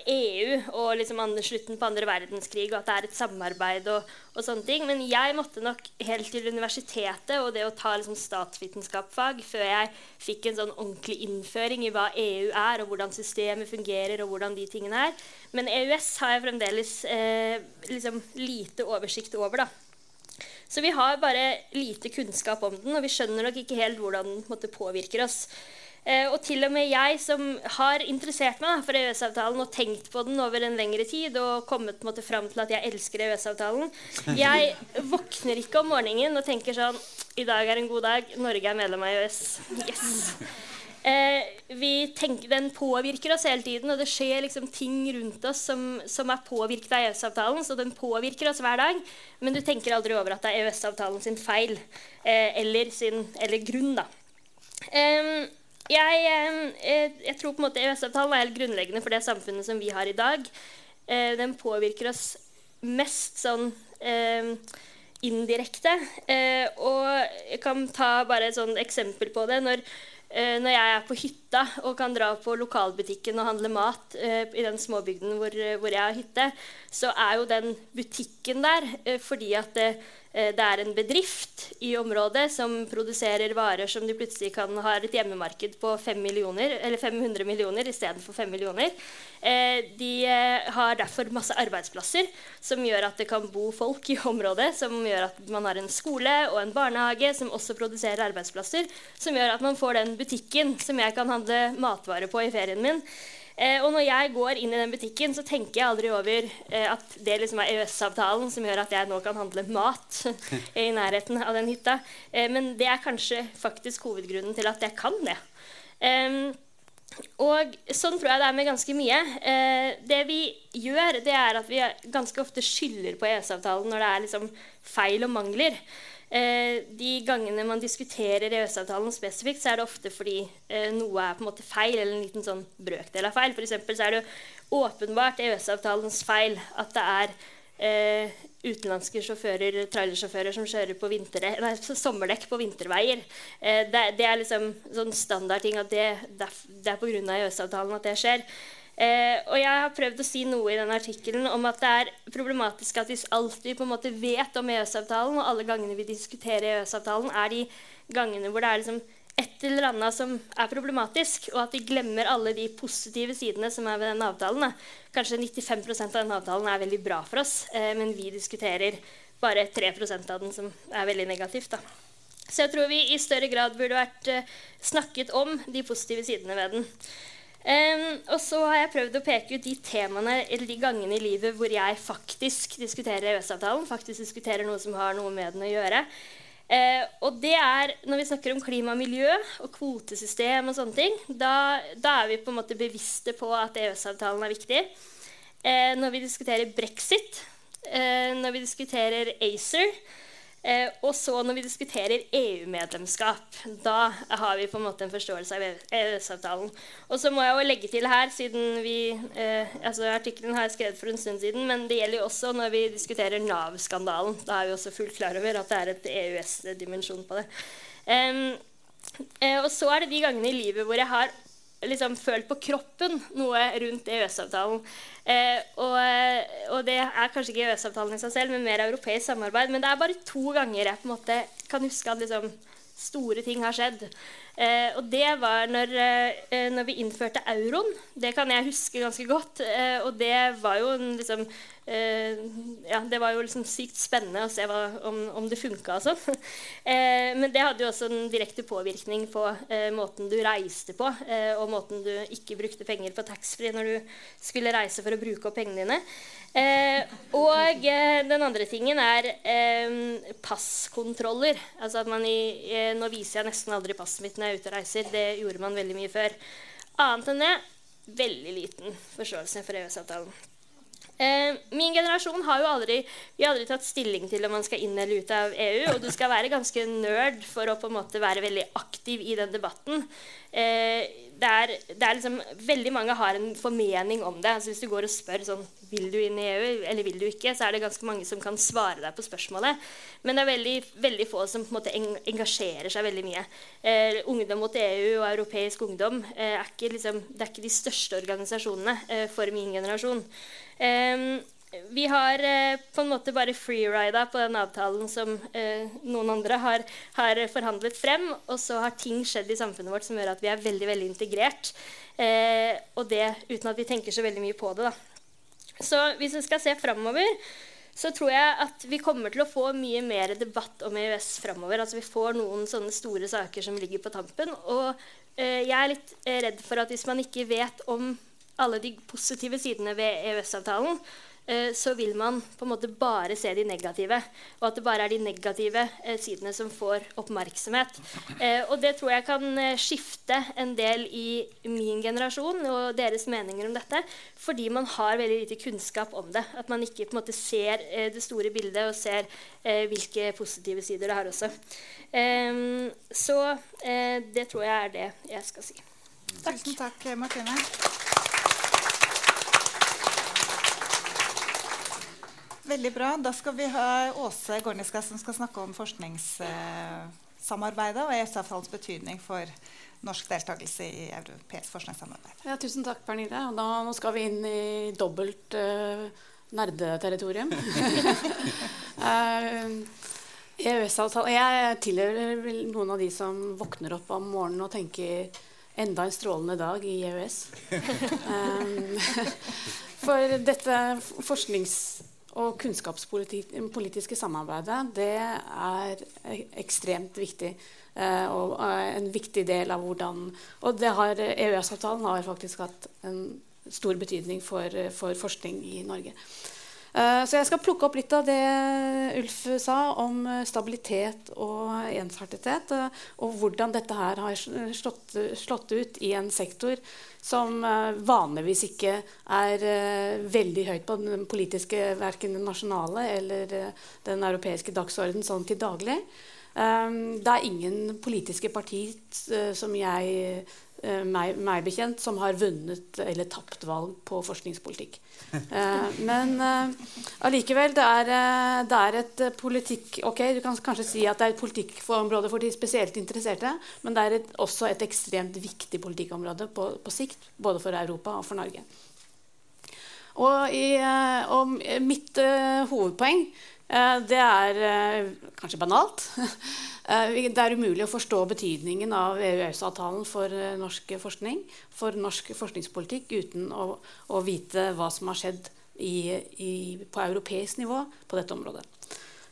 EU og liksom slutten på andre verdenskrig og at det er et samarbeid og, og, sånne ting. Men jeg måtte nok helt til universitetet og det å ta liksom statsvitenskapsfag før jeg fikk en sånn ordentlig innføring i hva EU er, og hvordan systemet fungerer, og hvordan de tingene er. Men EØS har jeg fremdeles eh, liksom lite oversikt over. da. Så vi har bare lite kunnskap om den, og vi skjønner nok ikke helt hvordan den måte, påvirker oss. Eh, og til og med jeg som har interessert meg da, for EØS-avtalen og tenkt på den over en lengre tid og kommet måte, fram til at jeg elsker EØS-avtalen Jeg våkner ikke om morgenen og tenker sånn I dag er en god dag. Norge er medlem av EØS. Yes. Eh, tenker, den påvirker oss hele tiden, og det skjer liksom ting rundt oss som, som er påvirket av EØS-avtalen. Så den påvirker oss hver dag, men du tenker aldri over at det er EØS-avtalen sin feil eh, eller, sin, eller, grunn. da. Um, jeg, jeg, tror på en måte EØS-avtalen er helt grunnleggende for det samfunnet som vi har i dag. Eh, den påvirker oss mest sånn eh, indirekte. Eh, og jeg kan ta bare et sånn eksempel på det. Når Eh, når jeg er på hytta og kan dra på lokalbutikken og handle mat eh, i den småbygden hvor, hvor, jeg har hytte, så er jo den butikken der eh, fordi at det, Eh, er en bedrift i området som produserer varer som de plutselig kan ha et hjemmemarked på 5 millioner, eller 500 millioner istedenfor 5 millioner. Eh, de eh, har derfor masse arbeidsplasser som gjør at det kan bo folk i området. Som gjør at man har en skole og en barnehage som også produserer arbeidsplasser. Som gjør at man får den butikken som jeg kan handle matvarer på i ferien min. Eh, og når jeg går inn i den butikken, så tenker jeg aldri over eh, at det liksom er EØS-avtalen som gjør at jeg nå kan handle mat i nærheten av den hytta. Eh, men det er kanskje faktisk hovedgrunnen til at jeg kan det. og sånn tror jeg det er med ganske mye. Eh, det vi gjør, det er at vi ganske ofte skylder på EØS-avtalen når det er liksom feil og mangler. Eh, de gangene man diskuterer EØS-avtalen spesifikt, så er det ofte fordi eh, noe er på en måte feil, eller en liten sånn brøkdel av feil. For så er det åpenbart EØS-avtalens feil at det er eh, utenlandske sjåfører, trailersjåfører som kjører på nei, sommerdekk på vinterveier. Eh, det, det, er liksom sånn standardting at det, det er pga. EØS-avtalen at det skjer. Eh, og jeg har prøvd å si noe i den artikkelen om at det er problematisk at vi alltid på en måte vet om EØS-avtalen, og alle gangene vi diskuterer EØS-avtalen, er de gangene hvor det er liksom et eller annet som er problematisk, og at vi glemmer alle de positive sidene som er ved den avtalen. Kanskje 95% av den avtalen er veldig bra for oss, eh, men vi diskuterer bare 3% av den som er veldig negativt. Da. Så jeg tror vi i større grad burde vært eh, snakket om de positive sidene ved den. Um, og så har jeg prøvd å peke ut de temaene eller de gangene i livet hvor jeg faktisk diskuterer EØS-avtalen, faktisk diskuterer noe som har noe med den å gjøre. Uh, og det er, Når vi snakker om klima og miljø og kvotesystem, og sånne ting, da, da er vi på en måte bevisste på at EØS-avtalen er viktig. Uh, når vi diskuterer brexit, uh, når vi diskuterer ACER, Eh, og så når vi diskuterer EU-medlemskap, da har vi på en måte en forståelse av EØS-avtalen. Og så må jeg jo legge til her, siden vi eh, altså Artikkelen har jeg skrevet for en stund siden, men det gjelder jo også når vi diskuterer Nav-skandalen. Da er vi også fullt klar over at det er et EØS-dimensjon på det. Eh, og så er det de gangene i livet hvor jeg har liksom følt på kroppen noe rundt EØS-avtalen. Eh, og, og, det er kanskje ikke EØS-avtalen i seg selv, men mer europeisk samarbeid. Men det er bare to ganger jeg på en måte kan huske at liksom, store ting har skjedd. Eh, og det var når, eh, når, vi innførte euroen. Det kan jeg huske ganske godt. Eh, og det var jo en, liksom Ja, det var jo liksom sykt spennende å se hva, om, om, det funka og sånn. Eh, men det hadde jo også en direkte påvirkning på eh, måten du reiste på, og måten du ikke brukte penger på taxfree når du skulle reise for å bruke opp pengene dine. Eh, og eh, den andre tingen er eh, passkontroller. Altså at man i, eh, Nå viser jeg nesten aldri passet mitt når jeg er ute og reiser. Det gjorde man veldig mye før. Annet enn det veldig liten forståelse for EØS-avtalen. Eh, min generasjon har jo aldri, vi har aldri tatt stilling til om man skal inn eller ut av EU. Og du skal være ganske nerd for å på en måte være veldig aktiv i den debatten. Eh, det er, det er liksom, veldig mange har en formening om det. Altså hvis du går og spør sånn vil du inn i EU eller vil du ikke, så er det ganske mange som kan svare deg på spørsmålet. Men det er veldig, veldig få som på en måte engasjerer seg veldig mye. Eh, ungdom mot EU og europeisk ungdom eh, er, ikke, liksom, det er ikke de største organisasjonene eh, for min generasjon. Vi har eh, på en måte bare freerida på den avtalen som eh, noen andre har, har, forhandlet frem. Og så har ting skjedd i samfunnet vårt som gjør at vi er veldig veldig integrert. Eh, og det uten at vi tenker så veldig mye på det. Da. Så hvis vi skal se framover, så tror jeg at vi kommer til å få mye mer debatt om EØS framover. Altså vi får noen sånne store saker som ligger på tampen. Og jeg er litt redd for at hvis man ikke vet om alle de positive sidene ved EØS-avtalen, Eh, så vil man på en måte bare se de negative. Og at det bare er de negative eh, sidene som får oppmerksomhet. Eh, og det tror jeg kan skifte en del i min generasjon og deres meninger om dette. Fordi man har veldig lite kunnskap om det. At man ikke på en måte ser det store bildet og ser hvilke positive sider det har også. Ehm, så det tror jeg er det jeg skal si.
Takk. Tusen takk, Martine. Veldig bra. Da skal vi ha Åse Gorniska som skal snakke om forskningssamarbeidet og EØS-avtalens betydning for norsk deltakelse i europeisk forskningssamarbeid.
Ja, tusen takk, Pernille. Og da, nå skal vi inn i dobbelt uh, nerdeterritorium. uh, EØS-avtalen Jeg tilhører noen av de som våkner opp om morgenen og tenker enda en strålende dag i EØS. um, for dette forsknings og kunnskapspolitiske samarbeidet det er ekstremt viktig. Eh, og en viktig del av hvordan Og EØS-avtalen har faktisk hatt en stor betydning for, for forskning i Norge. Eh, så jeg skal plukke opp litt av det Ulf sa om eh, stabilitet og ensartethet. Eh, og hvordan dette her har slått, slått ut i en sektor som vanligvis ikke er veldig høyt på den politiske, verken den nasjonale eller den europeiske dagsorden sånn til daglig. Det er ingen politiske parti som jeg Eh, meg, meg, bekjent som har vunnet eller tapt valg på forskningspolitikk. Eh, men eh, allikevel, det eh, det er et politikk Ok, du kan kanskje si at det er et politikkområde for de spesielt interesserte, men det er et, også et ekstremt viktig politikkområde på, på, sikt, både for Europa og for Norge. Og, i, eh, og mitt hovedpoeng det er kanskje banalt. Eh, det er umulig å forstå betydningen av EØS-avtalen for eh, norsk forskning, for norsk forskningspolitikk, uten å, å vite hva som har skjedd i, i, på europeisk nivå på dette området.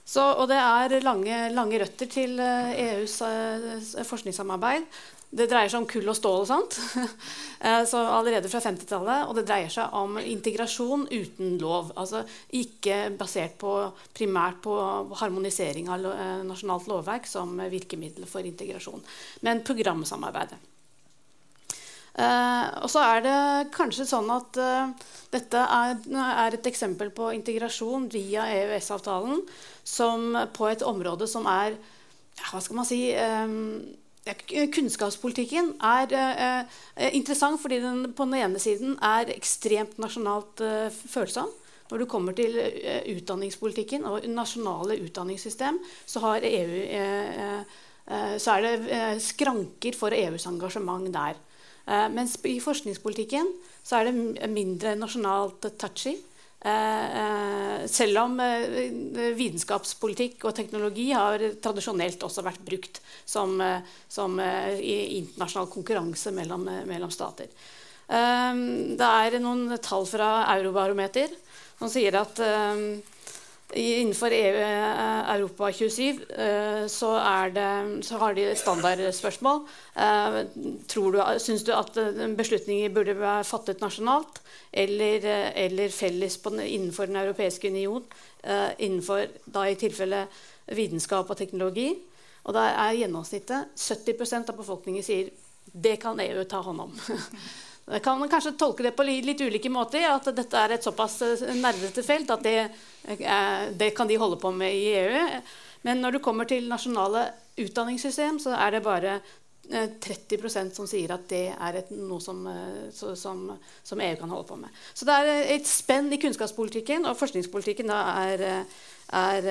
Så, og det er lange, lange røtter til EUs eh, e forskningssamarbeid. Det dreier seg om kull og stål og sånt. Eh, så allerede fra 50-tallet. Og det dreier seg om integrasjon uten lov. Altså ikke basert på, primært på harmonisering av eh, nasjonalt lovverk som virkemiddel for integrasjon, men programsamarbeidet. Uh, og så er det kanskje sånn at dette er, er, et eksempel på integrasjon via EØS-avtalen på et område som er Hva skal man si Kunnskapspolitikken er eh, eh, interessant fordi den på den ene siden er ekstremt nasjonalt eh, følsom. Når du kommer til eh, utdanningspolitikken og nasjonale utdanningssystem, så, EU, eh, eh, så er det skranker for EUs engasjement der. mens i forskningspolitikken så er det mindre nasjonalt touchy. Eh, eh, selv om eh, vitenskapspolitikk og teknologi har tradisjonelt også vært brukt som, som i internasjonal konkurranse mellom, mellom stater. Det er noen tall fra Eurobarometer som sier at Innenfor EU, Europa 27 så, det, så, har de standardspørsmål. Tror du, Syns du at beslutninger burde være fattet nasjonalt? eller, eh, eller felles på, innenfor Den europeiske union, uh, innenfor da i tilfelle vitenskap og teknologi. Og da er gjennomsnittet 70% av befolkningen sier det kan EU ta hånd om. Jeg kan kanskje tolke det på litt ulike måter. At dette er et såpass eh, nerdete felt at det, det, kan de holde på med i EU. Men når du kommer til nasjonale utdanningssystem, så er det bare 30 eh, som sier at det er et, noe som, eh, som, som, EU kan holde på med. Så det er eh, et spenn i kunnskapspolitikken, og forskningspolitikken er, er,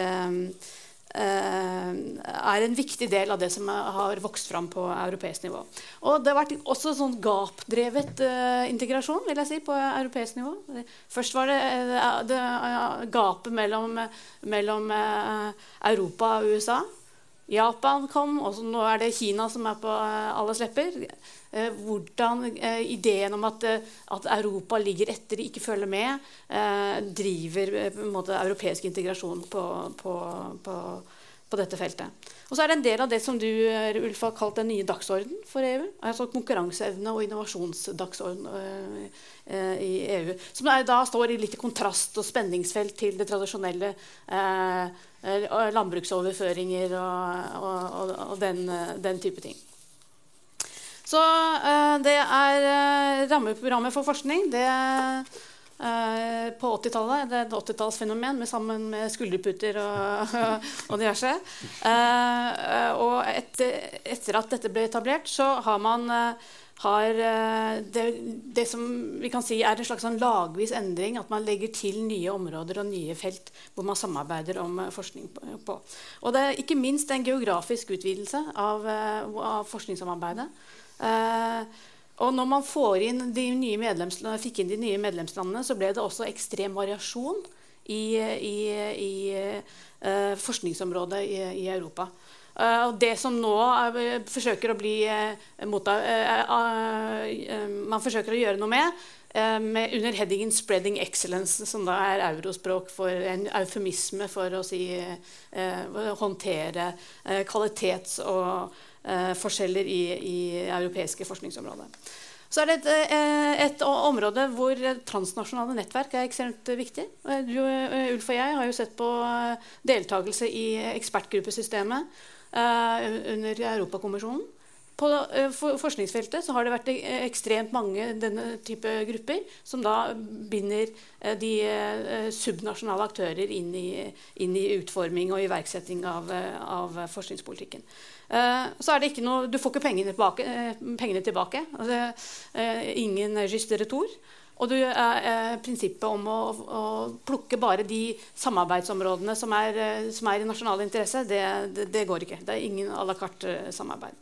er, en viktig del av det som har vokst fram på europeisk nivå. Og det har vært også sånn gapdrevet integrasjon vil jeg si, på europeisk nivå. Først var det, det gapet mellom, mellom Europa og USA. Japan kom, og nå er det Kina som er på eh, alles lepper. Eh, hvordan eh, ideen om at, at, Europa ligger etter, ikke følger med, driver på en måte europeisk integrasjon på, på, på, på, dette feltet. Og så er det en del av det som du Ulf, har kalt den nye dagsorden for EU. altså Konkurranseevne og innovasjonsdagsorden i EU. Som da står i litt kontrast og spenningsfelt til det tradisjonelle eh, Eh, landbruksoverføringer og, og, og den, den, type ting. Så eh, det er eh, rammeprogrammet for forskning. Det på 80-tallet. Det er et 80-tallsfenomen sammen med skulderputer og, og diverse. og etter, etter, at dette ble etablert, så har man har eh, det, det, som vi kan si er en slags sånn lagvis endring. At man legger til nye områder og nye felt hvor man samarbeider om eh, forskning på. Og det er ikke minst en geografisk utvidelse av, eh, av forskningssamarbeidet. Og når man fikk inn de nye medlemslandene, så ble det også ekstrem variasjon i, i, i uh, forskningsområdet i, i Europa. Uh, og det som nå er, forsøker å bli uh, mot, Man forsøker å gjøre noe med, med under headingen 'spreading excellence', som da er eurospråk for en eufemisme for å si håndtere kvalitets- og forskjeller i, i europeiske forskningsområder. Så er det et, eh, et område hvor transnasjonale nettverk er ekstremt viktig. Du, Ulf og jeg har jo sett på deltakelse i ekspertgruppesystemet under Europakommisjonen. På eh, forskningsfeltet så har det vært eh, ekstremt mange denne type grupper som da binder eh, de subnasjonale aktører inn i, inn i utforming og iverksetting av, av, forskningspolitikken. Så er det ikke noe, Du får ikke pengene tilbake. Pengene tilbake. Altså, ingen juste retor. Og du, eh, prinsippet om å, å, plukke bare de samarbeidsområdene som er, som er i nasjonal interesse, det, det, det, går ikke. Det er ingen à la carte-samarbeid.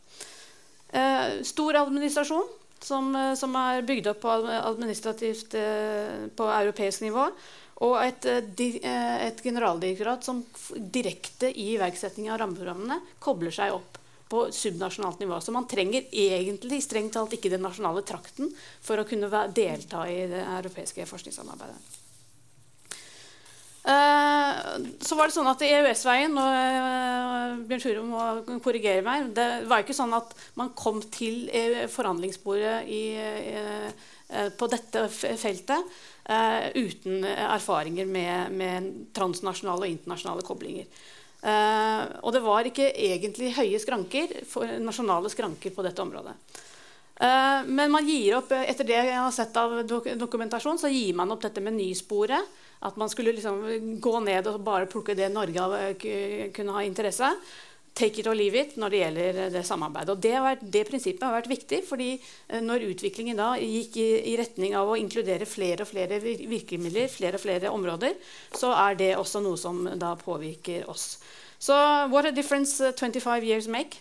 Eh, stor administrasjon som, eh, som, er bygd opp på administrativt eh, på europeisk nivå. Og et, et generaldirektorat som direkte i iverksetting av rammeprogrammene kobler seg opp på subnasjonalt nivå. Så man trenger egentlig strengt talt ikke den nasjonale trakten for å kunne delta i det europeiske forskningssamarbeidet. Eh, så var det sånn at EØS-veien og uh, Bjørn Tore må korrigere meg Det var ikke sånn at man kom til uh, forhandlingsbordet i, på dette feltet uten erfaringer med, med, transnasjonale og internasjonale koblinger. og det var ikke egentlig høye skranker, nasjonale skranker på dette området. men man gir opp, etter det jeg har sett av dokumentasjon, så gir man opp dette menysporet at man skulle liksom gå ned og bare plukke det Norge kunne ha interesse. Take it or leave it når det gjelder det samarbeidet. Og det, vært, det, prinsippet har vært viktig, fordi eh, når utviklingen da gikk i, i, retning av å inkludere flere og flere virkemidler, flere og flere områder, så er det også noe som da påvirker oss. Så what a difference 25 uh, years make.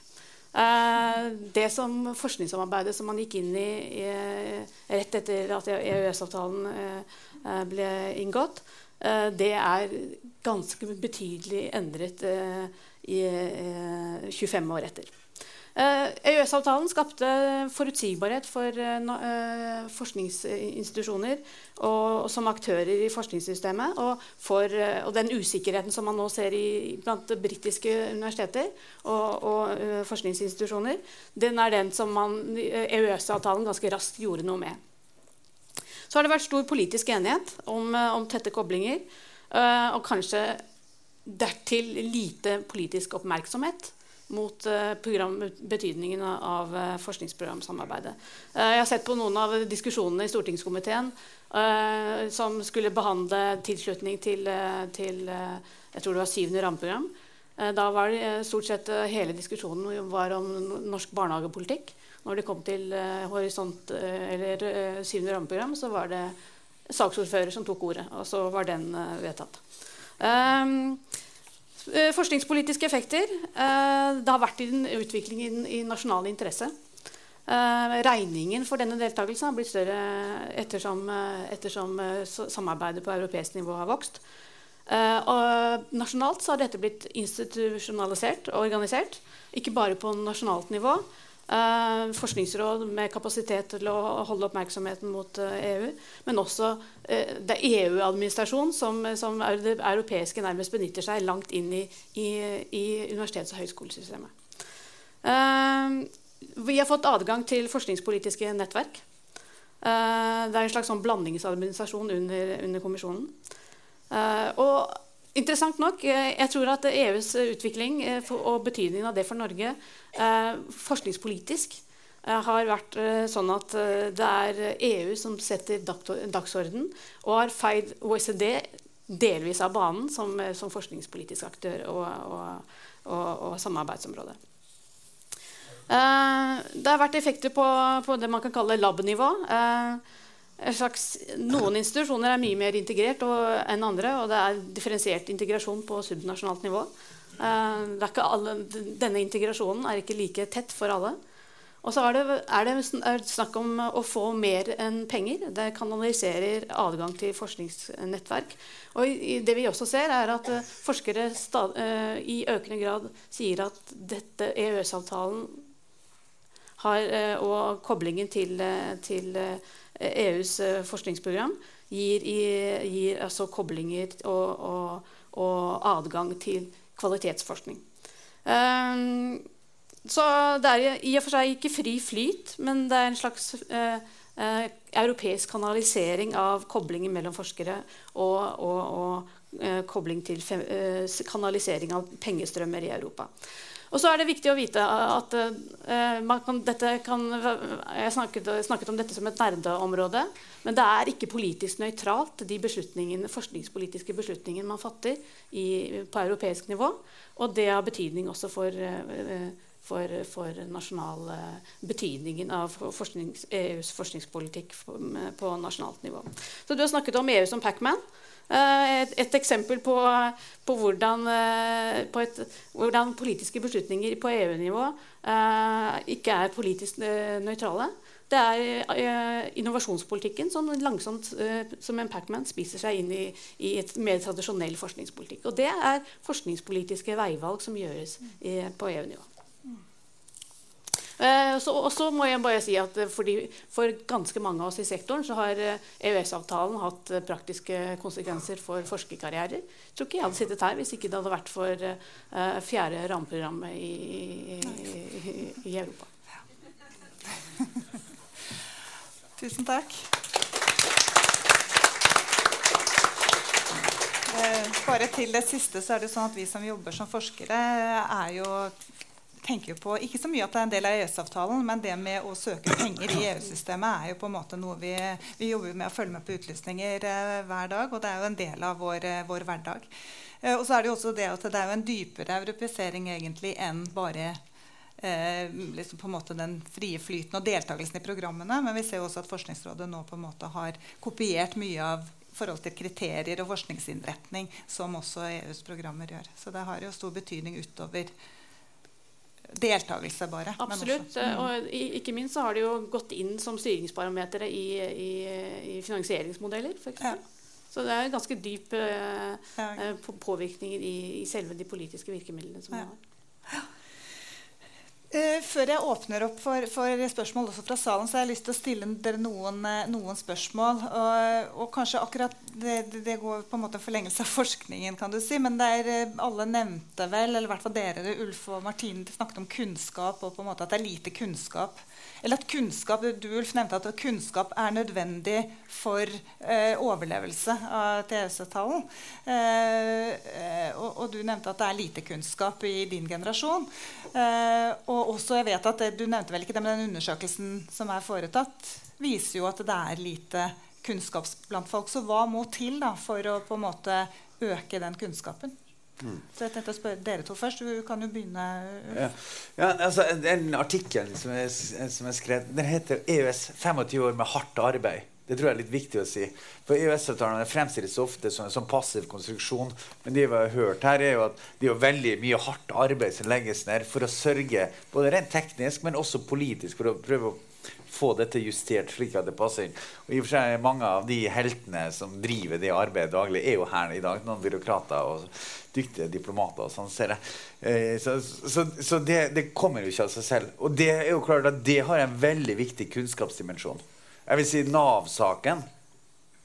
Uh, det som forskningssamarbeidet som man gikk inn i, i rett etter at EØS-avtalen uh, Eh, ble inngått, eh, det er ganske betydelig endret eh, i 25 år etter. EØS-avtalen skapte forutsigbarhet for forskningsinstitusjoner og, som aktører i forskningssystemet. Og, for, og, den usikkerheten som man nå ser i, blant britiske universiteter og, og, forskningsinstitusjoner, den er den som EØS-avtalen ganske raskt gjorde noe med. Så har det vært stor politisk enighet om, eh, om tette koblinger. Uh, og kanskje dertil lite politisk oppmerksomhet mot uh, program, betydningen av forskningsprogramsamarbeidet. jeg har sett på noen av diskusjonene i stortingskomiteen som skulle behandle tilslutning til, til jeg tror det var syvende rammeprogram. da var det stort sett hele diskusjonen var om norsk barnehagepolitikk. Når det kom til uh, Horisont uh, eller uh, syvende rammeprogram, så var det saksordfører som tok ordet. Og så var den vedtatt. Um, forskningspolitiske effekter. det har vært en utvikling i, i nasjonal interesse. regningen for denne deltakelsen har blitt større ettersom, ettersom samarbeidet på europeisk nivå har vokst. og nasjonalt har dette blitt institusjonalisert og organisert. Ikke bare på nasjonalt nivå, Uh, forskningsråd med kapasitet til å holde oppmerksomheten mot uh, EU. Men også uh, det er EU-administrasjonen som, som er det europeiske nærmest benytter seg langt inn i, i, i universitets- og høyskolesystemet. vi har fått adgang til forskningspolitiske nettverk. det er en slags sånn blandingsadministrasjon under, under kommisjonen. og Interessant nok, eh, jeg tror at EUs utvikling eh, og betydningen av det for Norge eh, forskningspolitisk har vært sånn at det er EU som setter dagsorden og har feid OECD delvis av banen som, som forskningspolitisk aktør og, og, og, og samarbeidsområde. Det har vært effekter på, på det man kan kalle lab-nivå. Slags, noen institusjoner er mye mer integrert enn andre, og det er differensiert integrasjon på subnasjonalt nivå. Uh, alle, denne integrasjonen er ikke like tett for alle. Og så er det, er det, snakk om å få mer enn penger. Det kanaliserer adgang til forskningsnettverk. Og det vi også ser, er at uh, forskere stad, uh, i økende grad sier at dette EØS-avtalen og koblingen til, til EUs eh, forskningsprogram gir, gir altså koblinger og, og, og, adgang til kvalitetsforskning. Um, så det er i og for seg ikke fri flyt, men det er en slags uh, uh, europeisk kanalisering av koblingen mellom forskere og, og, eh, kobling til kanalisering av pengestrømmer i Europa. Og så er det viktig å vite at uh, kan, kan, Jeg snakket, snakket, om dette som et nerdeområde. Men det er ikke politisk nøytralt, de forskningspolitiske beslutningene man fatter i, på europeisk nivå. Og det har betydning også for, uh, for, for nasjonal uh, betydningen av forsknings, EUs forskningspolitikk på nasjonalt nivå. Så du har snakket om EU som Pacman. Eh, et, et, eksempel på, på, hvordan, eh, på et, hvordan, politiske beslutninger på EU-nivå eh, ikke er politisk nøytrale. Det er innovasjonspolitikken som langsomt som en Pacman spiser seg inn i, i, et mer tradisjonell forskningspolitikk. Og det er forskningspolitiske veivalg som gjøres på EU-nivå. Eh, og så må jeg bare si at eh, fordi, For ganske mange av oss i sektoren så har EØS-avtalen eh, hatt praktiske konsekvenser for forskerkarrierer. Jeg tror ikke jeg hadde sittet her hvis ikke det hadde vært for fjerde rammeprogrammet i, i, i, Europa.
Tusen takk. Bare til det siste så er det sånn at Vi som jobber som forskere, er jo tenker på ikke så mye at det er en del av EØS-avtalen, men det med å søke penger i EU-systemet er jo på en måte noe vi, vi jobber med å følge med på utlysninger eh, hver dag, og det er jo en del av vår, eh, vår hverdag. Eh, og så er det jo også det at det er jo en dypere europeisering egentlig enn bare eh, liksom på en måte den frie flyten og deltakelsen i programmene. Men vi ser jo også at Forskningsrådet nå på en måte har kopiert mye av forhold til kriterier og forskningsinnretning som også EUs programmer gjør. Så det har jo stor betydning utover deltakelse, bare.
Absolutt. Mm. Og ikke minst så har de jo gått inn som styringsparametere i, i, i finansieringsmodeller, f.eks. Ja. Så det er ganske dyp uh, ja. Eh, i, i, selve de politiske virkemidlene som ja. man har.
Uh, før jeg åpner opp for, for, spørsmål også fra salen, så har jeg lyst til å stille dere noen, uh, noen spørsmål. Og, og, kanskje akkurat det, det, går på en måte forlengelse av forskningen, kan du si. Men der uh, alle nevnte vel, eller i hvert fall dere, Ulf og Martine, snakket om kunnskap, og på en måte at det er lite kunnskap eller at kunnskap du Ulf nevnte at kunnskap er nødvendig for eh, overlevelse av TS-avtalen. Eh, og, og, du nevnte at det er lite kunnskap i din generasjon. Eh, og også, jeg vet at Du nevnte vel ikke det, men den undersøkelsen som er foretatt, viser jo at det er lite kunnskap blant folk. Så hva må til da, for å på en måte øke den kunnskapen? Mm. Så jeg tenkte å spørre dere to først. Du kan jo begynne.
Ja. ja altså, den artikkelen som jeg, som jeg skrev, den heter 'EØS 25 år med hardt arbeid'. Det tror jeg er litt viktig å si. For EØS-avtalene fremstilles ofte som en sånn passiv konstruksjon. Men det vi har hørt her er jo at det er veldig mye hardt arbeid som legges ned for å sørge, både rent teknisk, men også politisk, for å prøve å få dette justert slik at det passer inn. Og i og for seg Mange av de heltene som driver det arbeidet daglig, er jo her i dag. Noen byråkrater og dyktige diplomater. og sånn ser jeg. Eh, så, så, så det, det, kommer jo ikke av seg selv. Og det er jo klart at det har en veldig viktig kunnskapsdimensjon. Jeg vil si Nav-saken.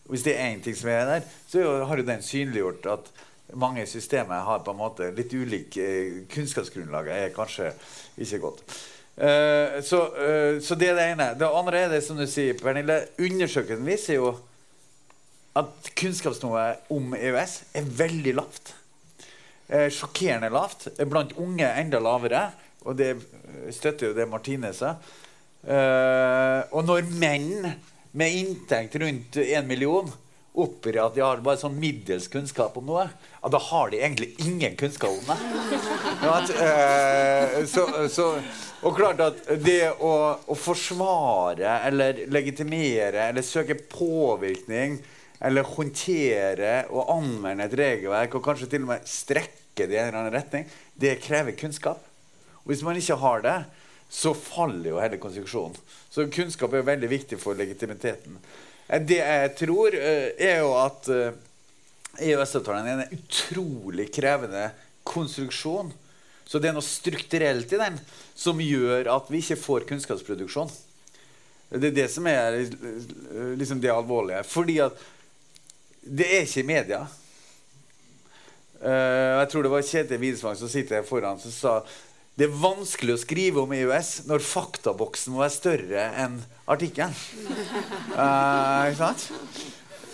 Hvis det er én ting som er der, så har jo den synliggjort at mange systemer har på en måte litt ulik eh, kunnskapsgrunnlag. er kanskje ikke godt. Uh, så, uh, så, det er det ene. Det andre er det som du sier, Pernille. Undersøkelsen viser jo at kunnskapsnivået om EØS er veldig lavt. Uh, sjokkerende lavt. Blant unge enda lavere. Og det støtter jo det Martine sa. og når menn med inntekt rundt én million oppgir at de har bare sånn middels kunnskap om noe, ja, da har de egentlig ingen kunnskap om det. At, så, så og klart at det å, å, forsvare eller legitimere eller søke påvirkning eller håndtere og anvende et regelverk og kanskje til og med strekke det i en eller annen retning, det krever kunnskap. Og hvis man ikke har det, så faller jo hele konstruksjonen. Så kunnskap er veldig viktig for legitimiteten. Eh, det jeg tror, eh, er jo at EØS-avtalen eh, e er en utrolig krevende konstruksjon så det er noe strukturelt i den som gjør at vi ikke får kunnskapsproduksjon. Det er det som er liksom det alvorlige. Fordi at det er ikke i media. Jeg tror det var Kjetil Widsvang som sitter foran som sa det er vanskelig å skrive om EØS når faktaboksen må være større enn artikkelen. Uh, ikke sant?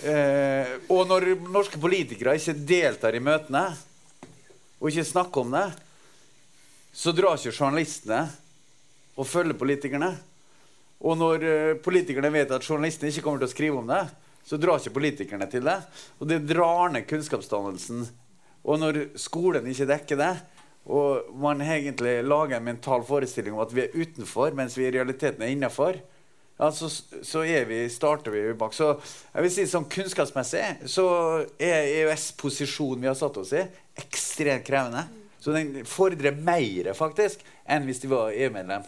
Uh, og når norske politikere ikke deltar i møtene og ikke snakker om det, så drar ikke journalistene og følger politikerne. Og når uh, politikerne vet at journalistene ikke kommer til å skrive om det, så drar ikke politikerne til det. Og det drar ned kunnskapsdannelsen. Og når skolen ikke dekker det, og man egentlig lager en mental forestilling om at vi er utenfor, mens vi i realiteten er innafor, ja, så, vi, starter vi bak. Så jeg vil si sånn kunnskapsmessig så er EØS-posisjonen vi har satt oss i, ekstremt krevende. Så den fordrer mer faktisk enn hvis de var EU-medlem.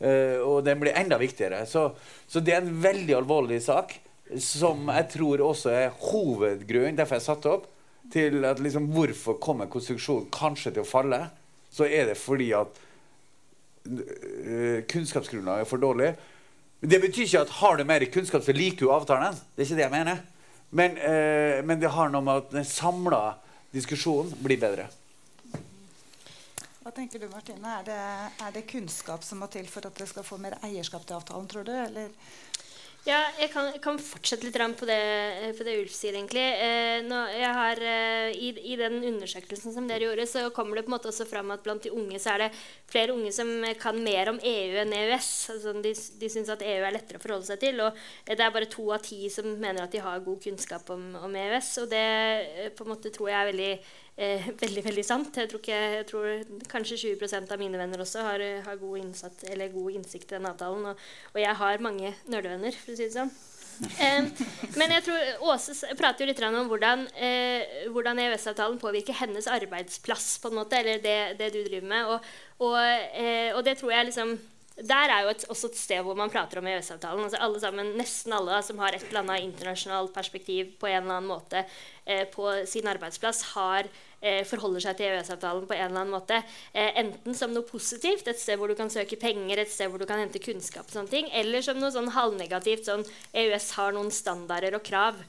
Uh, og den blir enda viktigere. Så, så, det er en veldig alvorlig sak som jeg tror også er hovedgrunnen derfor jeg satte opp til at liksom, hvorfor kommer konstruksjonen kanskje til å falle. Så er det fordi at uh, kunnskapsgrunnlaget er for dårlig. Det betyr ikke at har du mer kunnskap, så liker du avtalen. Det er ikke det jeg mener. Men, eh, men det har noe med at den samla diskusjonen blir bedre.
Hva tenker du, Martine? Er det, er det, kunnskap som må til for at dere skal få mer eierskap til avtalen, tror du? Eller?
Ja, jeg kan, kan, fortsette litt på det, på det Ulf sier, egentlig. Eh, har, eh, i, i, den undersøkelsen som dere gjorde, så kommer det på en måte også fram at blant de unge så er det flere unge som kan mer om EU enn EØS. Altså, de de syns at EU er lettere å forholde seg til. Og det er bare to av ti som mener at de har god kunnskap om, om EØS. Og det eh, på en måte tror jeg er veldig eh, veldig veldig sant. Jeg tror, ikke, jeg tror kanskje 20% av mine venner også har, har god, innsatt, god, innsikt i den avtalen. Og, og jeg har mange nerdevenner, for å si det sånn. Eh, men jeg tror Åse prater jo litt om hvordan, eh, hvordan EØS-avtalen påvirker hennes arbeidsplass, på en måte, eller det, det du driver med. Og, og, eh, og det tror jeg liksom der er jo et, også et sted hvor man prater om EØS-avtalen. Altså alle sammen, Nesten alle som har et eller annet internasjonalt perspektiv på en eller annen måte eh, på sin arbeidsplass, har, eh, forholder seg til EØS-avtalen på en eller annen måte. Eh, enten som noe positivt, et sted hvor du kan søke penger, et sted hvor du kan hente kunnskap, og sånne ting, eller som noe sånn halvnegativt, sånn EØS har noen standarder og krav.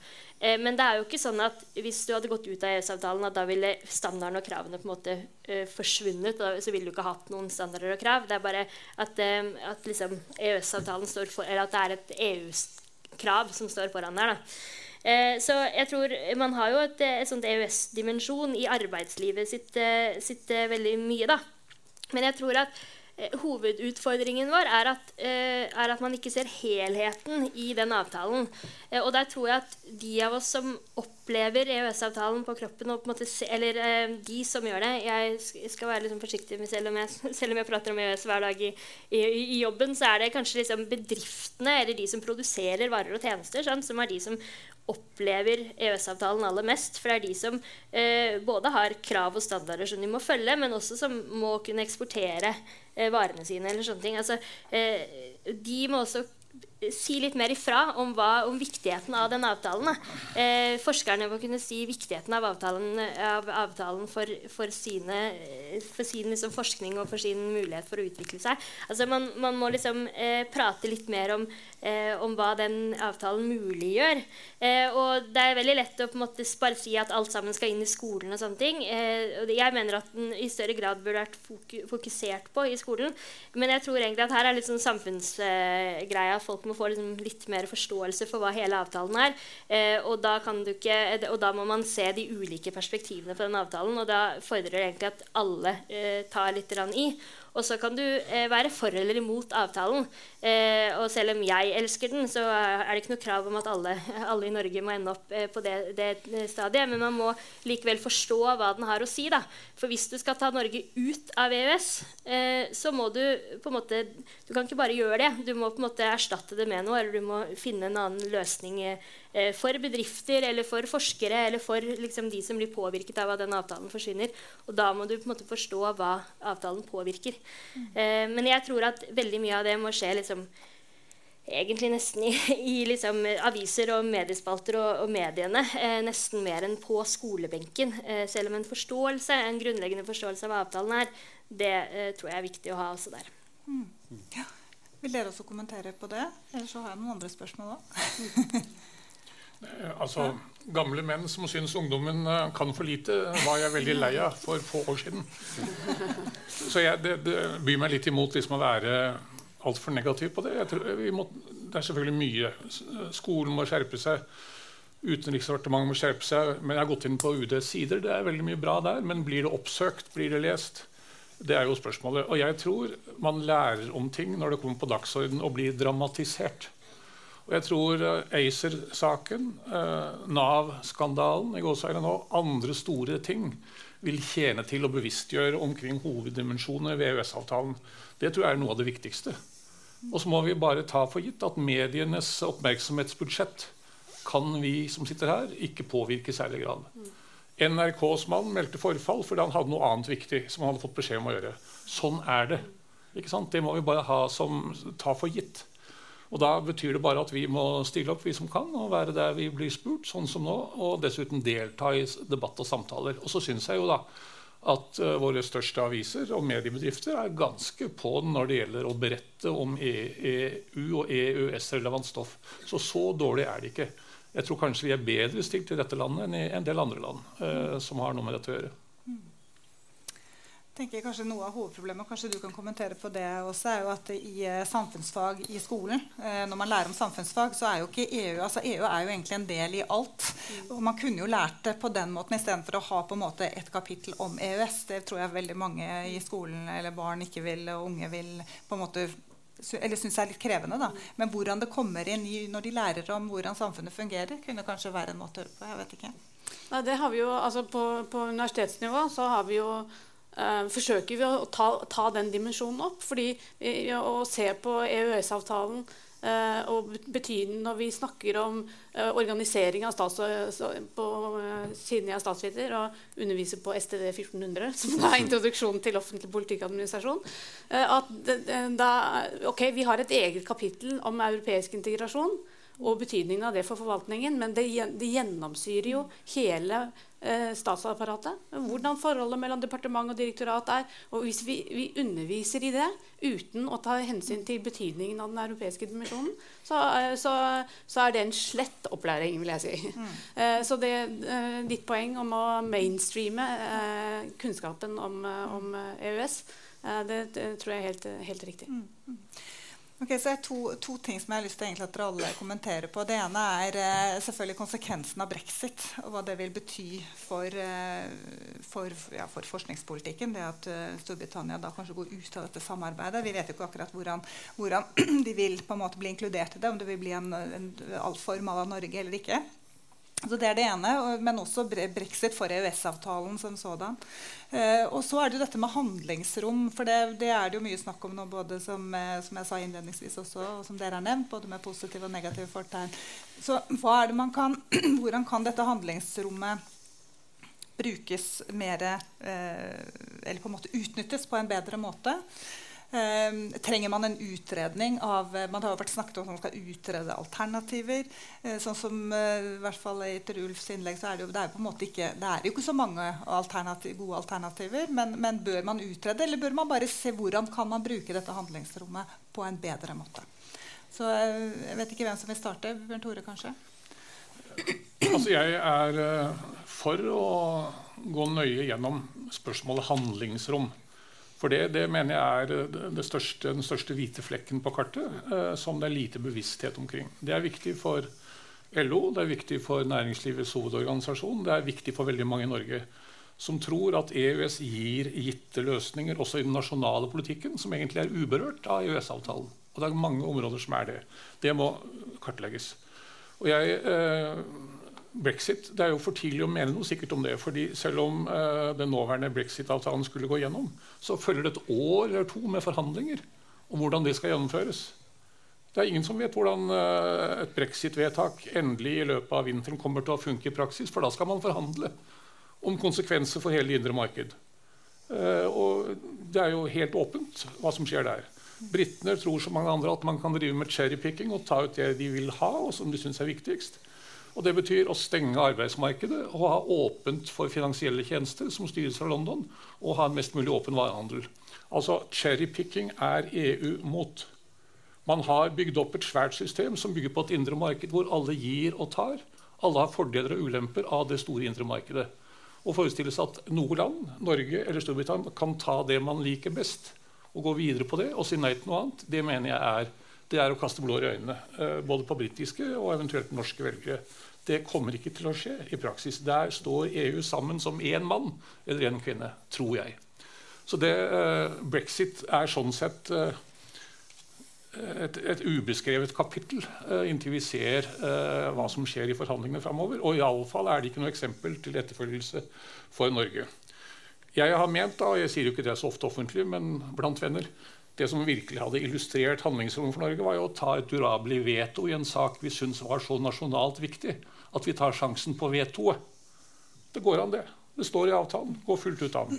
Eh, men det er jo ikke sånn at hvis du hadde gått ut av EØS-avtalen, at da ville standarden og kravene på en måte eh, forsvunnet. Da, så ville du ikke hatt noen standarder og krav. Det er bare at, eh, at liksom EØS-avtalen står for Eller at det er et EU-krav som står foran der. da. Eh, så jeg tror man har jo et, et sånt EØS-dimensjon i arbeidslivet sitt, sitt veldig mye, da. Men jeg tror at Eh, hovedutfordringen vår er at, eh, er at, man ikke ser helheten i den avtalen. Eh, og der tror jeg at de av oss som opplever EØS-avtalen på kroppen, se, eller de som gjør det Jeg skal være liksom forsiktig med selv om, jeg, selv om jeg prater om EØS hver dag i, i, i jobben, så er det kanskje liksom bedriftene eller de som produserer varer og tjenester, sant, som er de som opplever EØS-avtalen aller mest. For det er de som eh, både har krav og standarder som de må følge, men også som må kunne eksportere eh, varene sine. eller sånne ting. Altså, eh, de må også si litt mer ifra om, hva, om viktigheten av den avtalen. Eh, forskerne må kunne si viktigheten av avtalen, av avtalen for, for, sine, for sin liksom, forskning og for sin mulighet for å utvikle seg. Altså, man, man må liksom eh, prate litt mer om, eh, om, hva den avtalen muliggjør. Eh, og det er veldig lett å på en måte bare si at alt sammen skal inn i skolen. og sånne ting. Eh, jeg mener at den i større grad burde vært fokusert på i skolen. Men jeg tror egentlig at her er litt sånn samfunnsgreia. folk må må få liksom litt mer forståelse for hva hele avtalen er. Eh, og, da ikke, og, da må man se de ulike perspektivene på den avtalen. Og da fordrer det egentlig at alle eh, tar litt i. Og så kan du eh, være for eller imot avtalen. Eh, og selv om jeg elsker den, så er det ikke noe krav om at alle, alle i Norge må ende opp eh, på det, det, stadiet. Men man må likevel forstå hva den har å si. Da. For hvis du skal ta Norge ut av EØS, eh, så må du på en måte Du kan ikke bare gjøre det. Du må på en måte erstatte det med noe, eller du må finne en annen løsning. Eh, for bedrifter eller for forskere eller for liksom, de som blir påvirket av at den avtalen forsvinner. Og da må du på en måte forstå hva avtalen påvirker. Mm. Eh, men jeg tror at veldig mye av det må skje liksom, egentlig nesten i, i liksom, aviser og mediespalter og, og mediene. Eh, nesten mer enn på skolebenken. Eh, selv om en forståelse, en grunnleggende forståelse av hva avtalen er, det tror jeg er viktig å ha også der. Mm.
Ja. Vil dere også kommentere på det? Eller så har jeg noen andre spørsmål òg.
Eh, altså, gamle menn som syns ungdommen eh, kan for lite, var jeg veldig lei av for få år siden. Så jeg, det, det byr meg litt imot liksom å være altfor negativ på det. Må, det er selvfølgelig mye. Skolen må skjerpe seg. Utenriksdepartementet må skjerpe seg. Men jeg har gått inn på UDs sider. Det er veldig mye bra der. Men blir det oppsøkt? Blir det lest? Det er jo spørsmålet. Og jeg tror man lærer om ting når det kommer på dagsorden og blir dramatisert. Og jeg tror uh, ACER-saken, uh, Nav-skandalen i andre store ting vil tjene til å bevisstgjøre omkring hoveddimensjoner ved EØS-avtalen. Det tror jeg er noe av det viktigste. Og så må vi bare ta for gitt at medienes oppmerksomhetsbudsjett kan vi som sitter her, ikke påvirke i særlig grad. NRKs mann meldte forfall fordi han hadde noe annet viktig som han hadde fått beskjed om å gjøre. Sånn er det. Det må vi bare ha som, ta for gitt. Og Da betyr det bare at vi må stille opp, vi som kan, og være der vi blir spurt, sånn som nå, og dessuten delta i debatt og samtaler. Og så syns jeg jo da at uh, våre største aviser og mediebedrifter er ganske på når det gjelder å berette om EU- og EØS-relevant stoff. Så så dårlig er det ikke. Jeg tror kanskje vi er bedre stilt i dette landet enn i en del andre land uh, som har noe med dette å gjøre
tenker kanskje Noe av hovedproblemet kanskje du kan kommentere på det også, er jo at i uh, samfunnsfag i skolen, uh, når man lærer om samfunnsfag, så er jo ikke EU altså EU er jo egentlig en del i alt. Mm. Og Man kunne jo lært det på den måten istedenfor å ha på en måte et kapittel om EØS. Det tror jeg veldig mange i skolen eller barn ikke vil, og unge vil på en måte eller syns er litt krevende. da. Men hvordan det kommer inn i, når de lærer om hvordan samfunnet fungerer, kunne kanskje være en måte å høre på. jeg vet ikke.
Nei, det har vi jo, altså På, på universitetsnivå så har vi jo Uh, forsøker vi å ta, ta, den dimensjonen opp. fordi uh, Å se på EØS-avtalen uh, og betydningen når vi snakker om organisering av stats, på siden jeg er statsviter og underviser på STD 1400, som er introduksjonen til offentlig politikkadministrasjon at da, ok, Vi har et eget kapittel om europeisk integrasjon og betydningen av det for forvaltningen, men det, det gjennomsyrer jo hele eh, statsapparatet. Hvordan forholdet mellom departement og direktorat er. Og hvis vi, vi, underviser i det uten å ta hensyn til betydningen av den europeiske dimensjonen, så, eh, så, så er det en slett opplæring, vil jeg si. Mm. Eh, så det, eh, ditt poeng om å mainstreame eh, kunnskapen om, eh, om EØS, det, det, tror jeg er helt, helt riktig. Mm.
Ok, så er to, to, ting som jeg har lyst til at dere alle kommenterer på. Det ene er eh, selvfølgelig konsekvensen av brexit. Og hva det vil bety for, eh, for, ja, for forskningspolitikken. Det at eh, Storbritannia da kanskje går ut av dette samarbeidet. Vi vet jo ikke akkurat hvordan, hvordan de vil på en måte bli inkludert i det. Om det vil bli en, en, en form av Norge eller ikke. Så Det er det ene, men også brexit for EØS-avtalen som sådan. Eh, og så er det jo dette med handlingsrom. For det, det, er det jo mye snakk om nå, både som, eh, som, jeg sa innledningsvis også, og som dere har nevnt, både med positive og negative fortegn. Så kan, hvordan kan dette handlingsrommet brukes mer eh, Eller på en måte utnyttes på en bedre måte? Eh, trenger man en utredning av eh, Man har vært snakket om at man skal utrede alternativer. Eh, sånn som eh, i hvert fall Etter Ulfs innlegg så er det jo, det er på en måte ikke, det er jo ikke så mange alternativ, gode alternativer. Men, men, bør man utrede, eller bør man bare se hvordan kan man bruke dette handlingsrommet på en bedre måte? Så Jeg vet ikke hvem som vil starte. Bjørn Tore, kanskje?
Altså, jeg er for å gå nøye gjennom spørsmålet handlingsrom. For det, det, mener jeg er det største, den største hvite flekken på kartet eh, som det er lite bevissthet omkring. Det er viktig for LO, det er viktig for Næringslivets hovedorganisasjon, det er viktig for veldig mange i Norge som tror at EØS gir gitte løsninger også i den nasjonale politikken, som egentlig er uberørt av EØS-avtalen. Og det er mange områder som er det. Det må kartlegges. Og jeg... Eh, brexit Det er jo for tidlig å mene noe sikkert om det. fordi Selv om eh, den nåværende brexit-avtalen skulle gå gjennom, så følger det et år eller to med forhandlinger om hvordan det skal gjennomføres. Det er ingen som vet hvordan eh, et brexit-vedtak endelig i løpet av vinteren kommer til å funke i praksis, for da skal man forhandle om konsekvenser for hele det indre marked. Eh, og det er jo helt åpent hva som skjer der. Britene tror som mange andre at man kan drive med cherrypicking og ta ut det de vil ha, og som de syns er viktigst. Og Det betyr å stenge arbeidsmarkedet og ha åpent for finansielle tjenester som styres fra London, og ha en mest mulig åpen varehandel. Altså, Cherrypicking er EU mot. Man har bygd opp et svært system som bygger på et indre marked hvor alle gir og tar. Alle har fordeler og ulemper av det store indre markedet. Og forestille seg at noe land, Norge eller Storbritannia, kan ta det man liker best, og gå videre på det og si nei til noe annet, det mener jeg er, det er å kaste blår i øynene. Eh, både på britiske og eventuelt norske velgere. Det kommer ikke til å skje i praksis. Der står EU sammen som én mann eller én kvinne, tror jeg. Så det, eh, brexit er sånn sett eh, et, et, ubeskrevet kapittel inntil vi ser hva som skjer i forhandlingene framover. Og iallfall er det ikke noe eksempel til etterfølgelse for Norge. Jeg har ment, og jeg sier jo ikke det så ofte offentlig, men blant venner Det som virkelig hadde illustrert handlingsrommet for Norge, var jo å ta et durabelig veto i en sak vi syns var så nasjonalt viktig at vi tar sjansen på vetoet. Det går an, det. Det står i avtalen. Gå fullt ut an.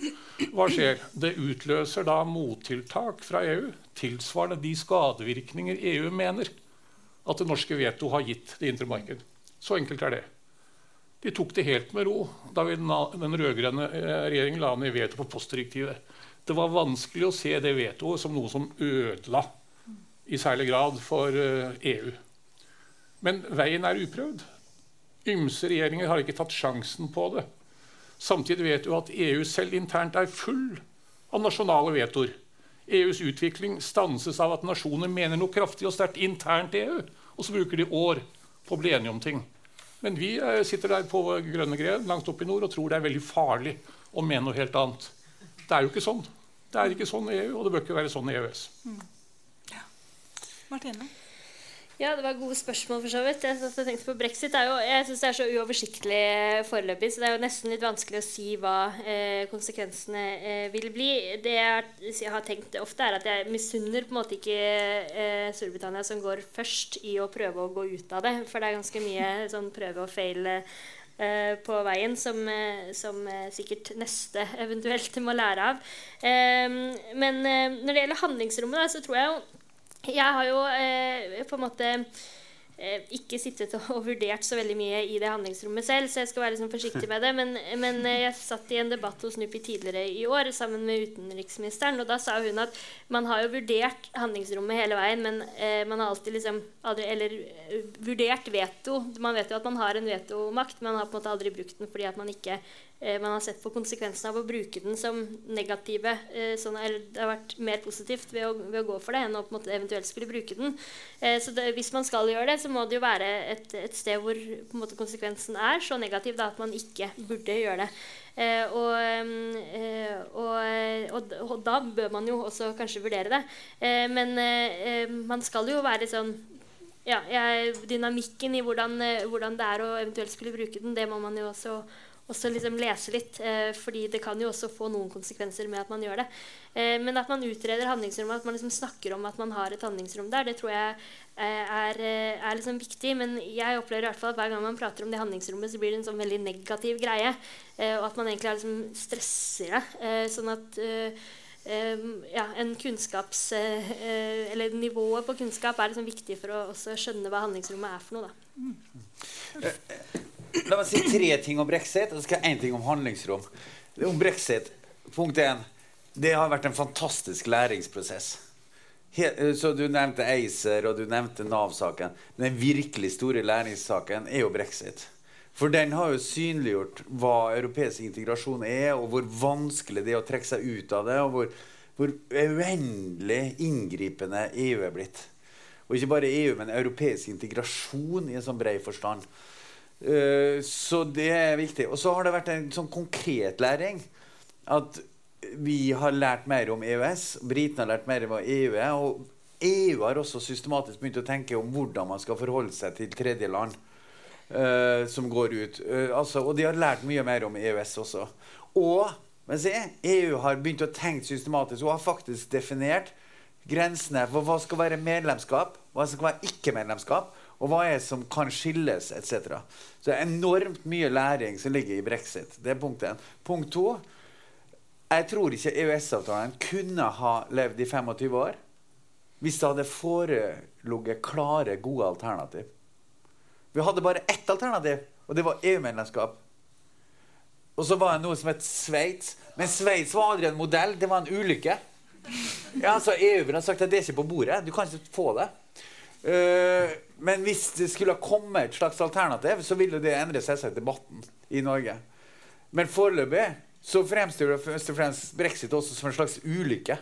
Hva skjer? Det utløser da mottiltak fra EU tilsvarende de skadevirkninger EU mener at det norske veto har gitt det indre marked. Så enkelt er det. De tok det helt med ro da den rød-grønne eh, regjeringen la ned veto på postdirektivet. Det var vanskelig å se det vetoet som noe som ødela i særlig grad for EU. Eh, e Men veien er uprøvd. Ymse regjeringer har ikke tatt sjansen på det. Samtidig vet du at EU selv internt er full av nasjonale vetoer. EUs utvikling stanses av at nasjoner mener noe kraftig og sterkt internt i EU, og så bruker de år på å bli enige om ting. Men vi eh, sitter der på grønne gren langt oppe i nord og tror det er veldig farlig å mene noe helt annet. Det er jo ikke sånn. Det er ikke sånn i EU, og det bør ikke være sånn i EØS. Mm. Ja.
Martine?
Ja, det var gode spørsmål. for så vidt. Jeg, jeg tenkte på Brexit er jo, jeg synes det er så uoversiktlig foreløpig, så det er jo nesten litt vanskelig å si hva eh, konsekvensene eh, vil bli. Det jeg, jeg, har tenkt ofte, er at jeg misunner på en måte ikke eh, Storbritannia som går først i å prøve å gå ut av det. For det er ganske mye sånn prøve og feil eh, på veien som, eh, som eh, sikkert neste eventuelt må lære av. men når det gjelder handlingsrommet, så tror jeg jo jeg har jo på en måte ikke sittet og, vurdert så veldig mye i det handlingsrommet selv, så jeg skal være liksom forsiktig med det. Men, men, eh, jeg satt i en debatt hos NUPI tidligere i år sammen med utenriksministeren, og da sa hun at man har jo vurdert handlingsrommet hele veien, men eh, man har alltid liksom aldri Eller uh, vurdert veto. Man vet jo at man har en vetomakt, men man har på en måte aldri brukt den fordi at man ikke Eh, man har sett på konsekvensene av å bruke den som negative. Eh, sånn, eller det har vært mer positivt ved å, ved å, gå for det enn å på en måte eventuelt skulle bruke den. Eh, så det, hvis man skal gjøre det, så må det jo være et, et sted hvor på en måte, konsekvensen er så negativ da, at man ikke burde gjøre det. Og, og, og, og, da bør man jo også kanskje vurdere det. men man skal jo være sånn ja, Dynamikken i hvordan, hvordan, det er å eventuelt skulle bruke den, det må man jo også også liksom lese litt. Eh, fordi det kan jo også få noen konsekvenser med at man gjør det. Eh, men at man utreder handlingsrommet, at man liksom snakker om at man har et handlingsrom der, det tror jeg eh, er, eh, er liksom viktig. Men jeg opplever i hvert fall at hver gang man prater om det handlingsrommet, så blir det en sånn veldig negativ greie. Eh, og at man egentlig liksom stresser det. Eh, sånn at ja, en kunnskaps, eller Nivået på kunnskap er liksom viktig for å også skjønne hva handlingsrommet er for noe. Da.
Mm. La meg si tre ting om brexit, og så skal jeg én ting om handlingsrom. Om brexit, punkt én. Det har vært en fantastisk læringsprosess. Så Du nevnte ACER og du nevnte Nav-saken. Den virkelig store læringssaken er jo brexit. For den har jo synliggjort hva europeisk integrasjon er, og hvor vanskelig det er å trekke seg ut av det, og hvor, hvor uendelig inngripende EU er blitt. Og ikke bare EU, men europeisk integrasjon i en sånn bred forstand. Eh, så det er viktig. Og så har det vært en sånn konkret læring. At vi har lært mer om EØS. Britene har lært mer om EU er. Og EU har også systematisk begynt å tenke om hvordan man skal forholde seg til tredjeland uh, som går ut. Uh, altså, og de har lært mye mer om EØS også. Og se, EU har begynt å tenke systematisk og har faktisk definert grensene for hva skal være medlemskap, hva skal være ikke-medlemskap og hva er det som kan skilles, etc. Så det er enormt mye læring som ligger i brexit. Det er punkt én. Punkt to jeg tror ikke EØS-avtalen kunne ha levd i 25 år hvis det hadde foreligget klare, gode alternativ. Vi hadde bare ett alternativ, og det var EU-medlemskap. Og så var det noe som het Sveits. Men Sveits var aldri en modell, det var en ulykke. Ja, altså EU ville sagt at det er ikke på bordet. Du kan ikke få det. Eh, men hvis det skulle ha kommet et slags alternativ, så ville det endre seg seg debatten i Norge. Men foreløpig så fremstår først og fremst brexit også som en slags ulykke.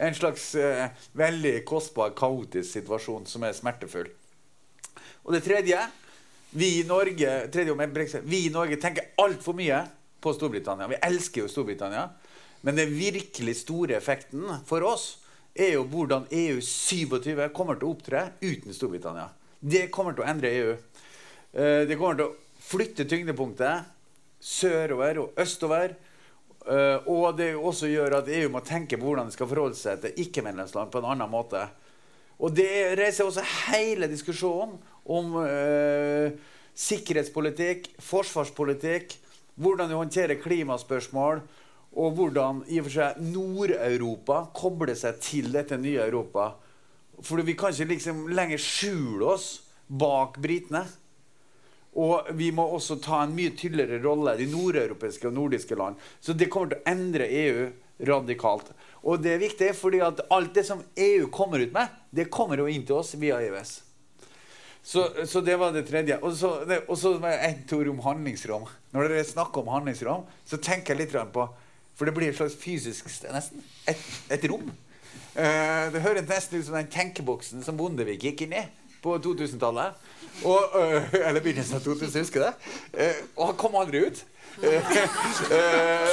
En slags uh, veldig kostbar, kaotisk situasjon som er smertefull. Og det tredje vi i Norge, brexit, vi i Norge tenker altfor mye på Storbritannia. Vi elsker jo Storbritannia. Men den virkelig store effekten for oss er jo hvordan EU 27 kommer til å opptre uten Storbritannia. Det kommer til å endre EU. Eh, det kommer til å flytte tyngdepunktet sørover og østover. Uh, og det også gjør at EU må tenke på hvordan det skal forholde seg til ikke-medlemsland på en annen måte. Og det reiser også hele diskusjonen om eh, sikkerhetspolitikk, forsvarspolitikk, hvordan du håndterer klimaspørsmål, og hvordan i og for seg Nord-Europa kobler seg til dette nye Europa. For vi kan ikke liksom lenger skjule oss bak britene. Og vi må også ta en mye tydeligere rolle, de nordeuropeiske og nordiske land. Så det kommer til å endre EU radikalt. Og det er viktig, fordi at alt det som EU kommer ut med, det kommer jo inn til oss via EØS. Så, så det var det tredje. Og så, det, og så ett ord om handlingsrom. Når dere snakker om handlingsrom, så tenker jeg litt på For det blir et slags fysisk nesten. Et, et rom. Uh, det høres nesten ut som den tenkeboksen som Bondevik gikk inn i på 2000-tallet. Og, øh, eller begynnelsen av 2000, husker du det? Uh, og han kom aldri ut. Uh,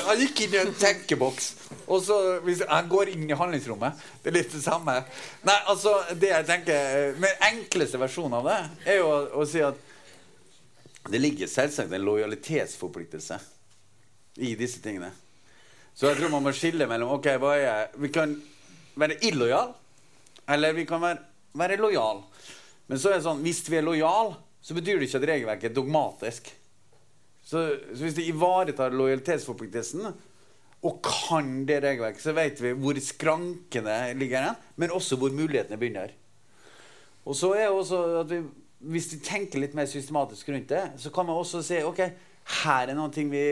han gikk inn i en tenkeboks. Og så hvis Han går inn i handlingsrommet. Det er litt det samme. Nei, altså, det jeg tenker Den enkleste versjonen av det er jo å, å si at det ligger selvsagt en lojalitetsforpliktelse i disse tingene. Så jeg tror man må skille mellom ok, hva er jeg? Vi kan være illojal, eller vi kan være, være lojal. Men så er det sånn, hvis vi er lojal, så betyr det ikke at regelverket er dogmatisk. Så, så hvis det ivaretar lojalitetsforpliktelsen og kan det regelverket, så vet vi hvor skrankene ligger hen, men også hvor mulighetene begynner. Og så er det også at vi, Hvis vi tenker litt mer systematisk rundt det, så kan man også se ok, her er noen ting vi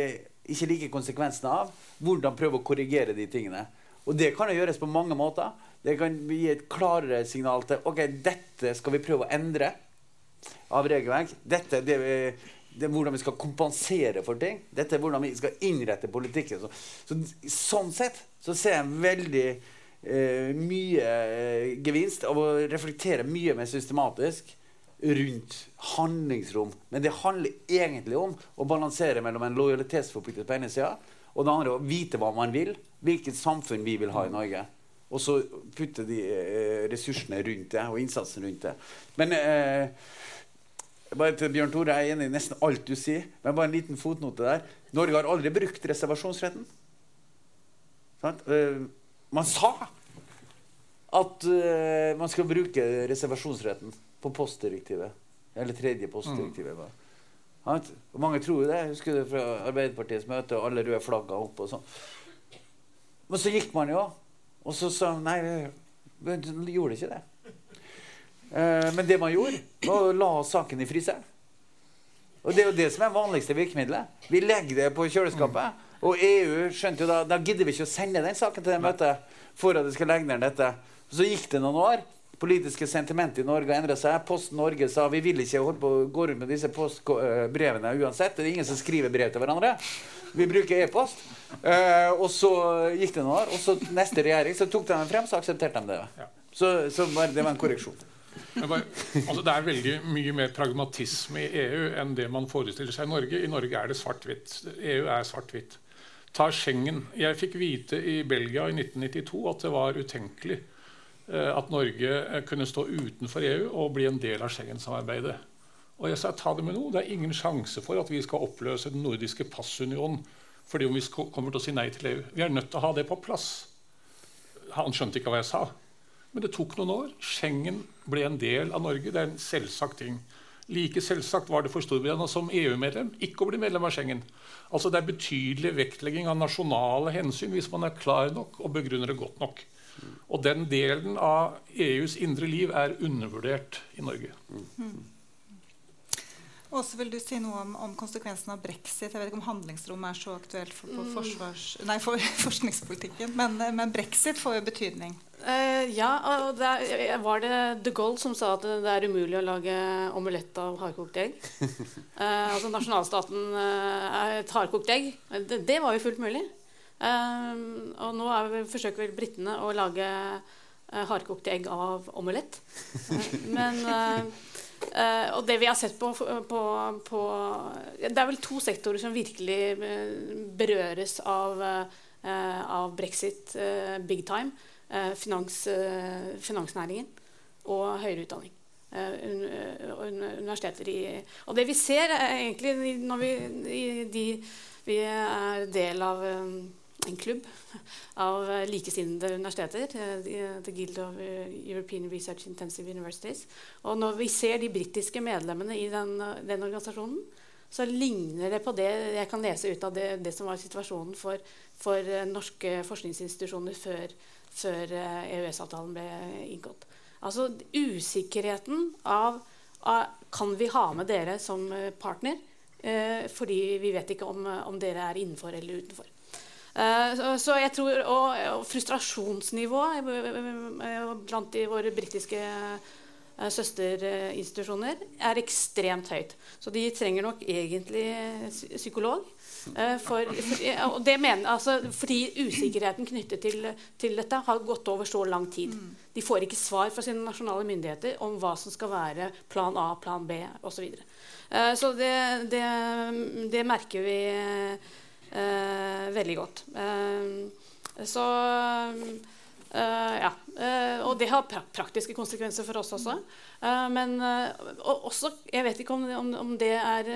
ikke liker konsekvensene av. Hvordan prøve å korrigere de tingene. Og det kan jo gjøres på mange måter. Det kan gi et klarere signal til ok, dette skal vi prøve å endre av regelverk. Dette det, det er hvordan vi skal kompensere for ting. Dette er hvordan vi skal innrette politikken. Så, sånn sett så ser jeg veldig eh, mye eh, gevinst av å reflektere mye mer systematisk rundt handlingsrom. Men det handler egentlig om å balansere mellom en lojalitetsforpliktelse på ene sida og det andre å vite hva man vil. Hvilket samfunn vi vil ha i Norge. Og så putte de eh, ressursene rundt det, og innsatsen rundt det. Men eh, bare til Bjørn Tore, Jeg er enig i nesten alt du sier, men bare en liten fotnote der. Norge har aldri brukt reservasjonsretten. Eh, man sa at eh, man skal bruke reservasjonsretten på postdirektivet. Eller tredje postdirektivet. Mm. Og mange tror det. Jeg husker det fra Arbeiderpartiets møte, og alle røde flagga opp og sånn. Men så gikk man jo og så sa han nei, vi gjorde ikke det. Eh, men det man gjorde, var å la saken i fryseren. Og det er jo det som er vanligste virkemidlet. Vi legger det på kjøleskapet. Og EU skjønte jo da Da gidder vi ikke å sende den saken til det møtet for at de skal legge ned dette. Så gikk det noen år. Politiske sentimentet i Norge endra seg. Posten Norge sa vi vil ikke holde på å gå rundt med disse postbrevene uansett. Det er ingen som skriver brev til hverandre. Vi bruker e-post. Uh, og så gikk det noen år, og så neste regjering så tok de den frem, så aksepterte de det. Ja. Så, så bare, det var en korreksjon.
Bare, altså det er veldig mye mer pragmatisme i EU enn det man forestiller seg i Norge. I Norge er det svart-hvitt. EU er svart-hvitt. Ta Schengen. Jeg fikk vite i Belgia i 1992 at det var utenkelig at Norge uh, kunne stå utenfor EU og bli en del av Schengen-samarbeidet. Og jeg sa ta det med noe. Det er ingen sjanse for at vi skal oppløse den nordiske passunionen fordi om vi kommer til å si nei til EU. Vi er nødt til å ha det på plass. Han skjønte ikke hva jeg sa. Men det tok noen år. Schengen ble en del av Norge. Det er en selvsagt ting. Like selvsagt var det for Storbritannia som EU-medlem ikke å bli medlem av Schengen. Altså Det er betydelig vektlegging av nasjonale hensyn hvis man er klar nok og begrunner det godt nok. Og den delen av EUs indre liv er undervurdert i Norge. Mm.
Åse, vil du si noe om, om konsekvensen av brexit? Jeg vet ikke om handlingsrommet er så aktuelt for, for, mm. forsvars, nei, for forskningspolitikken, men, men, brexit får jo betydning.
Uh, ja, og der, var det de Gaulle som sa at det er umulig å lage omelett av hardkokt egg? Uh, altså nasjonalstaten uh, er et hardkokt egg. Det, det, var jo fullt mulig. Og nå vi, forsøker vel britene å lage hardkokte egg av omelett. men og det vi har sett på, på, på, Det er vel to sektorer som virkelig berøres av, av brexit big time. Eh, finans, eh, finansnæringen og høyere utdanning. Eh, universiteter i Og det vi ser egentlig når vi, de, vi er del av en klubb av likesinnede universiteter, The Guild of European Research Intensive Universities. Og når vi ser de britiske medlemmene i den, den, organisasjonen, så ligner det på det jeg kan lese ut av det, det som var situasjonen for, for norske forskningsinstitusjoner før før EØS-avtalen eh, e ble inngått. Altså usikkerheten av, av, Kan vi ha med dere som eh, partner? Eh, fordi vi vet ikke om, om, dere er innenfor eller utenfor. Eh, så, jeg tror, Og, frustrasjonsnivået eh, blant de, våre britiske eh, søsterinstitusjoner er ekstremt høyt. Så de trenger nok egentlig psykolog. For, for, det mener, altså, fordi usikkerheten knyttet til, til, dette har gått over så lang tid. De får ikke svar fra sine nasjonale myndigheter om hva som skal være plan A, plan B osv. Så, videre. så det, det, det, merker vi veldig godt. Uh, så Uh, ja. Og det har pra praktiske konsekvenser for oss også. Men også, jeg vet ikke om, om det er,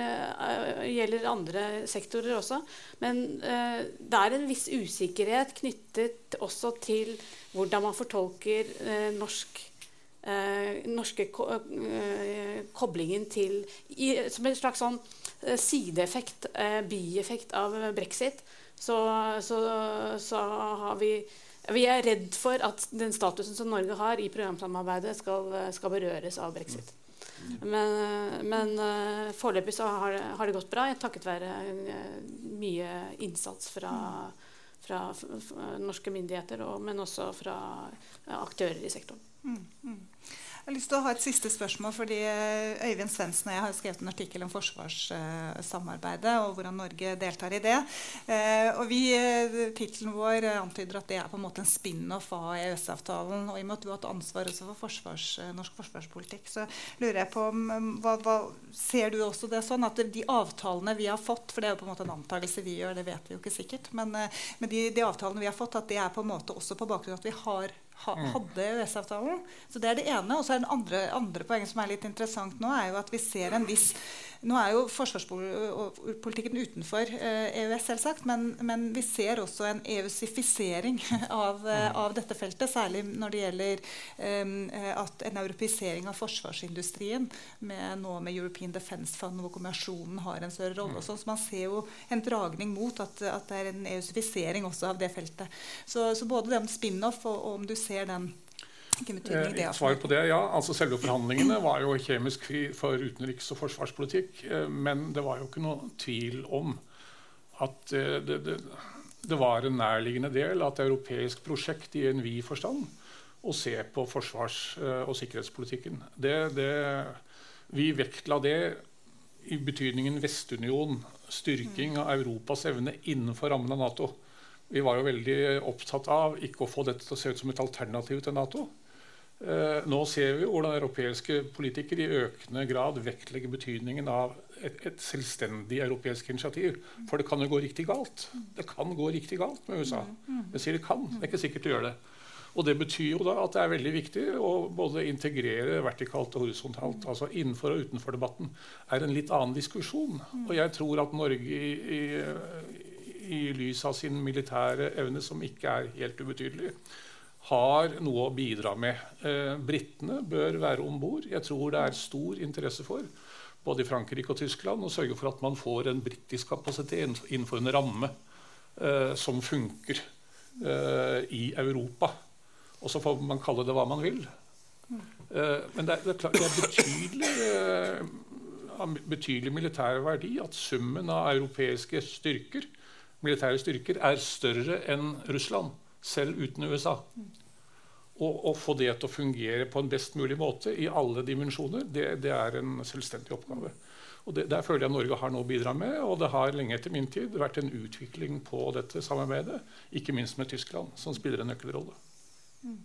gjelder andre sektorer også. Men det er en viss usikkerhet knyttet også til hvordan man fortolker norsk norske ko koblingen til i, Som en slags sånn sideeffekt, bieffekt av brexit, så, så, så har vi vi er redd for at den statusen som Norge har i programsamarbeidet, skal, skal berøres av brexit. Men, men uh, foreløpig så har, har, det gått bra, takket være mye innsats fra, fra, norske myndigheter, og, men også fra aktører i sektoren. Mm, mm.
Jeg har lyst til å ha et siste spørsmål, fordi eh, Øyvind Svendsen og jeg har skrevet en artikkel om forsvarssamarbeidet og hvordan Norge deltar i det. Eh, og vi, eh, Tittelen vår antyder at det er på en måte en spin-off av EØS-avtalen. Og i og med at du har hatt ansvar også for forsvars, norsk forsvarspolitikk, så lurer jeg på hva, hva, Ser du også det sånn at de avtalene vi har fått, for det er jo på en måte en antakelse vi gjør, det vet vi jo ikke sikkert, men, men de, de avtalene vi har fått, at det er på en måte også på bakgrunn av at vi har ha. Hadde EØS-avtalen. Så Det er det ene. Og så er det andre, andre poenget som er litt interessant nå, er jo at vi ser en viss nå er jo forsvarspolitikken utenfor eh, EØS, selvsagt, men, men, vi ser også en EUSifisering av, eh, mm. av, dette feltet. Særlig når det gjelder um, at en europeisering av forsvarsindustrien, med, nå med European Defence Fund, hvor kommisjonen har en større rolle. og sånn, så Man ser jo en dragning mot at, at det er en EUSifisering også av det feltet. Så, så både det om spin-off og, og om du ser den
Eh, svar på det, ja. Altså Selve forhandlingene var jo kjemisk fri for utenriks- og forsvarspolitikk. Eh, men det var jo ikke noe tvil om at eh, det, det, det, var en nærliggende del av et europeisk prosjekt i en vid forstand å se på forsvars- og sikkerhetspolitikken. Det, vi vektla det i betydningen Vestunion, styrking av Europas evne innenfor rammen av Nato. Vi var jo veldig opptatt av ikke å få dette til å se ut som et alternativ til Nato. Eh, nå ser vi hvordan europeiske politikere i økende grad vektlegger betydningen av et, et, selvstendig europeisk initiativ. For det kan jo gå riktig galt. Det kan gå riktig galt med USA. Jeg sier det kan. Det er ikke sikkert det gjør det. Og Det betyr jo da at det er veldig viktig å både integrere vertikalt og horisontalt. altså Innenfor- og utenfor-debatten er en litt annen diskusjon. Og jeg tror at Norge i, i, i lys av sin militære evne, som ikke er helt ubetydelig, har noe å bidra med. Eh, Britene bør være om bord. Jeg tror det er stor interesse for både i Frankrike og Tyskland å sørge for at man får en britisk kapasitet innenfor en ramme eh, som funker eh, i Europa. Og så får man kalle det hva man vil. Eh, men det er, det er, klart, det er betydelig, eh, betydelig militær verdi at summen av europeiske styrker, militære styrker er større enn Russland selv uten USA. Og å få det til å fungere på en best mulig måte i alle dimensjoner, det, det er en selvstendig oppgave. Og det, Der føler jeg Norge har noe å bidra med. Og det har lenge etter min tid vært en utvikling på dette samarbeidet. Ikke minst med Tyskland, som spiller en nøkkelrolle. Mm.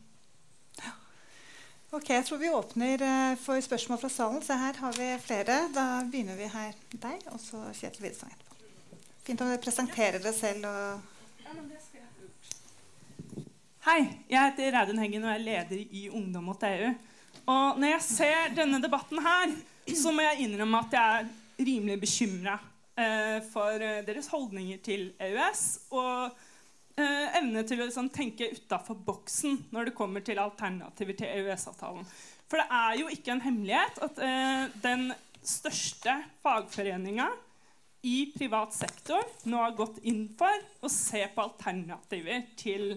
Ok, Jeg tror vi åpner uh, for spørsmål fra salen. Så her har vi flere. Da begynner vi her deg, og så Kjetil Widsang etterpå. Fint om dere presenterer dere selv.
Hei, jeg heter Reidun Heggen og er leder i Ungdom mot EU. Og når jeg ser denne debatten her, så må jeg innrømme at jeg er rimelig bekymra eh, for uh, deres holdninger til EØS. og eh, evne til å liksom, tenke utafor boksen når det kommer til alternativer til EØS-avtalen. For det er jo ikke en hemmelighet at eh, den største fagforeninga i privat sektor nå har gått inn for å se på alternativer til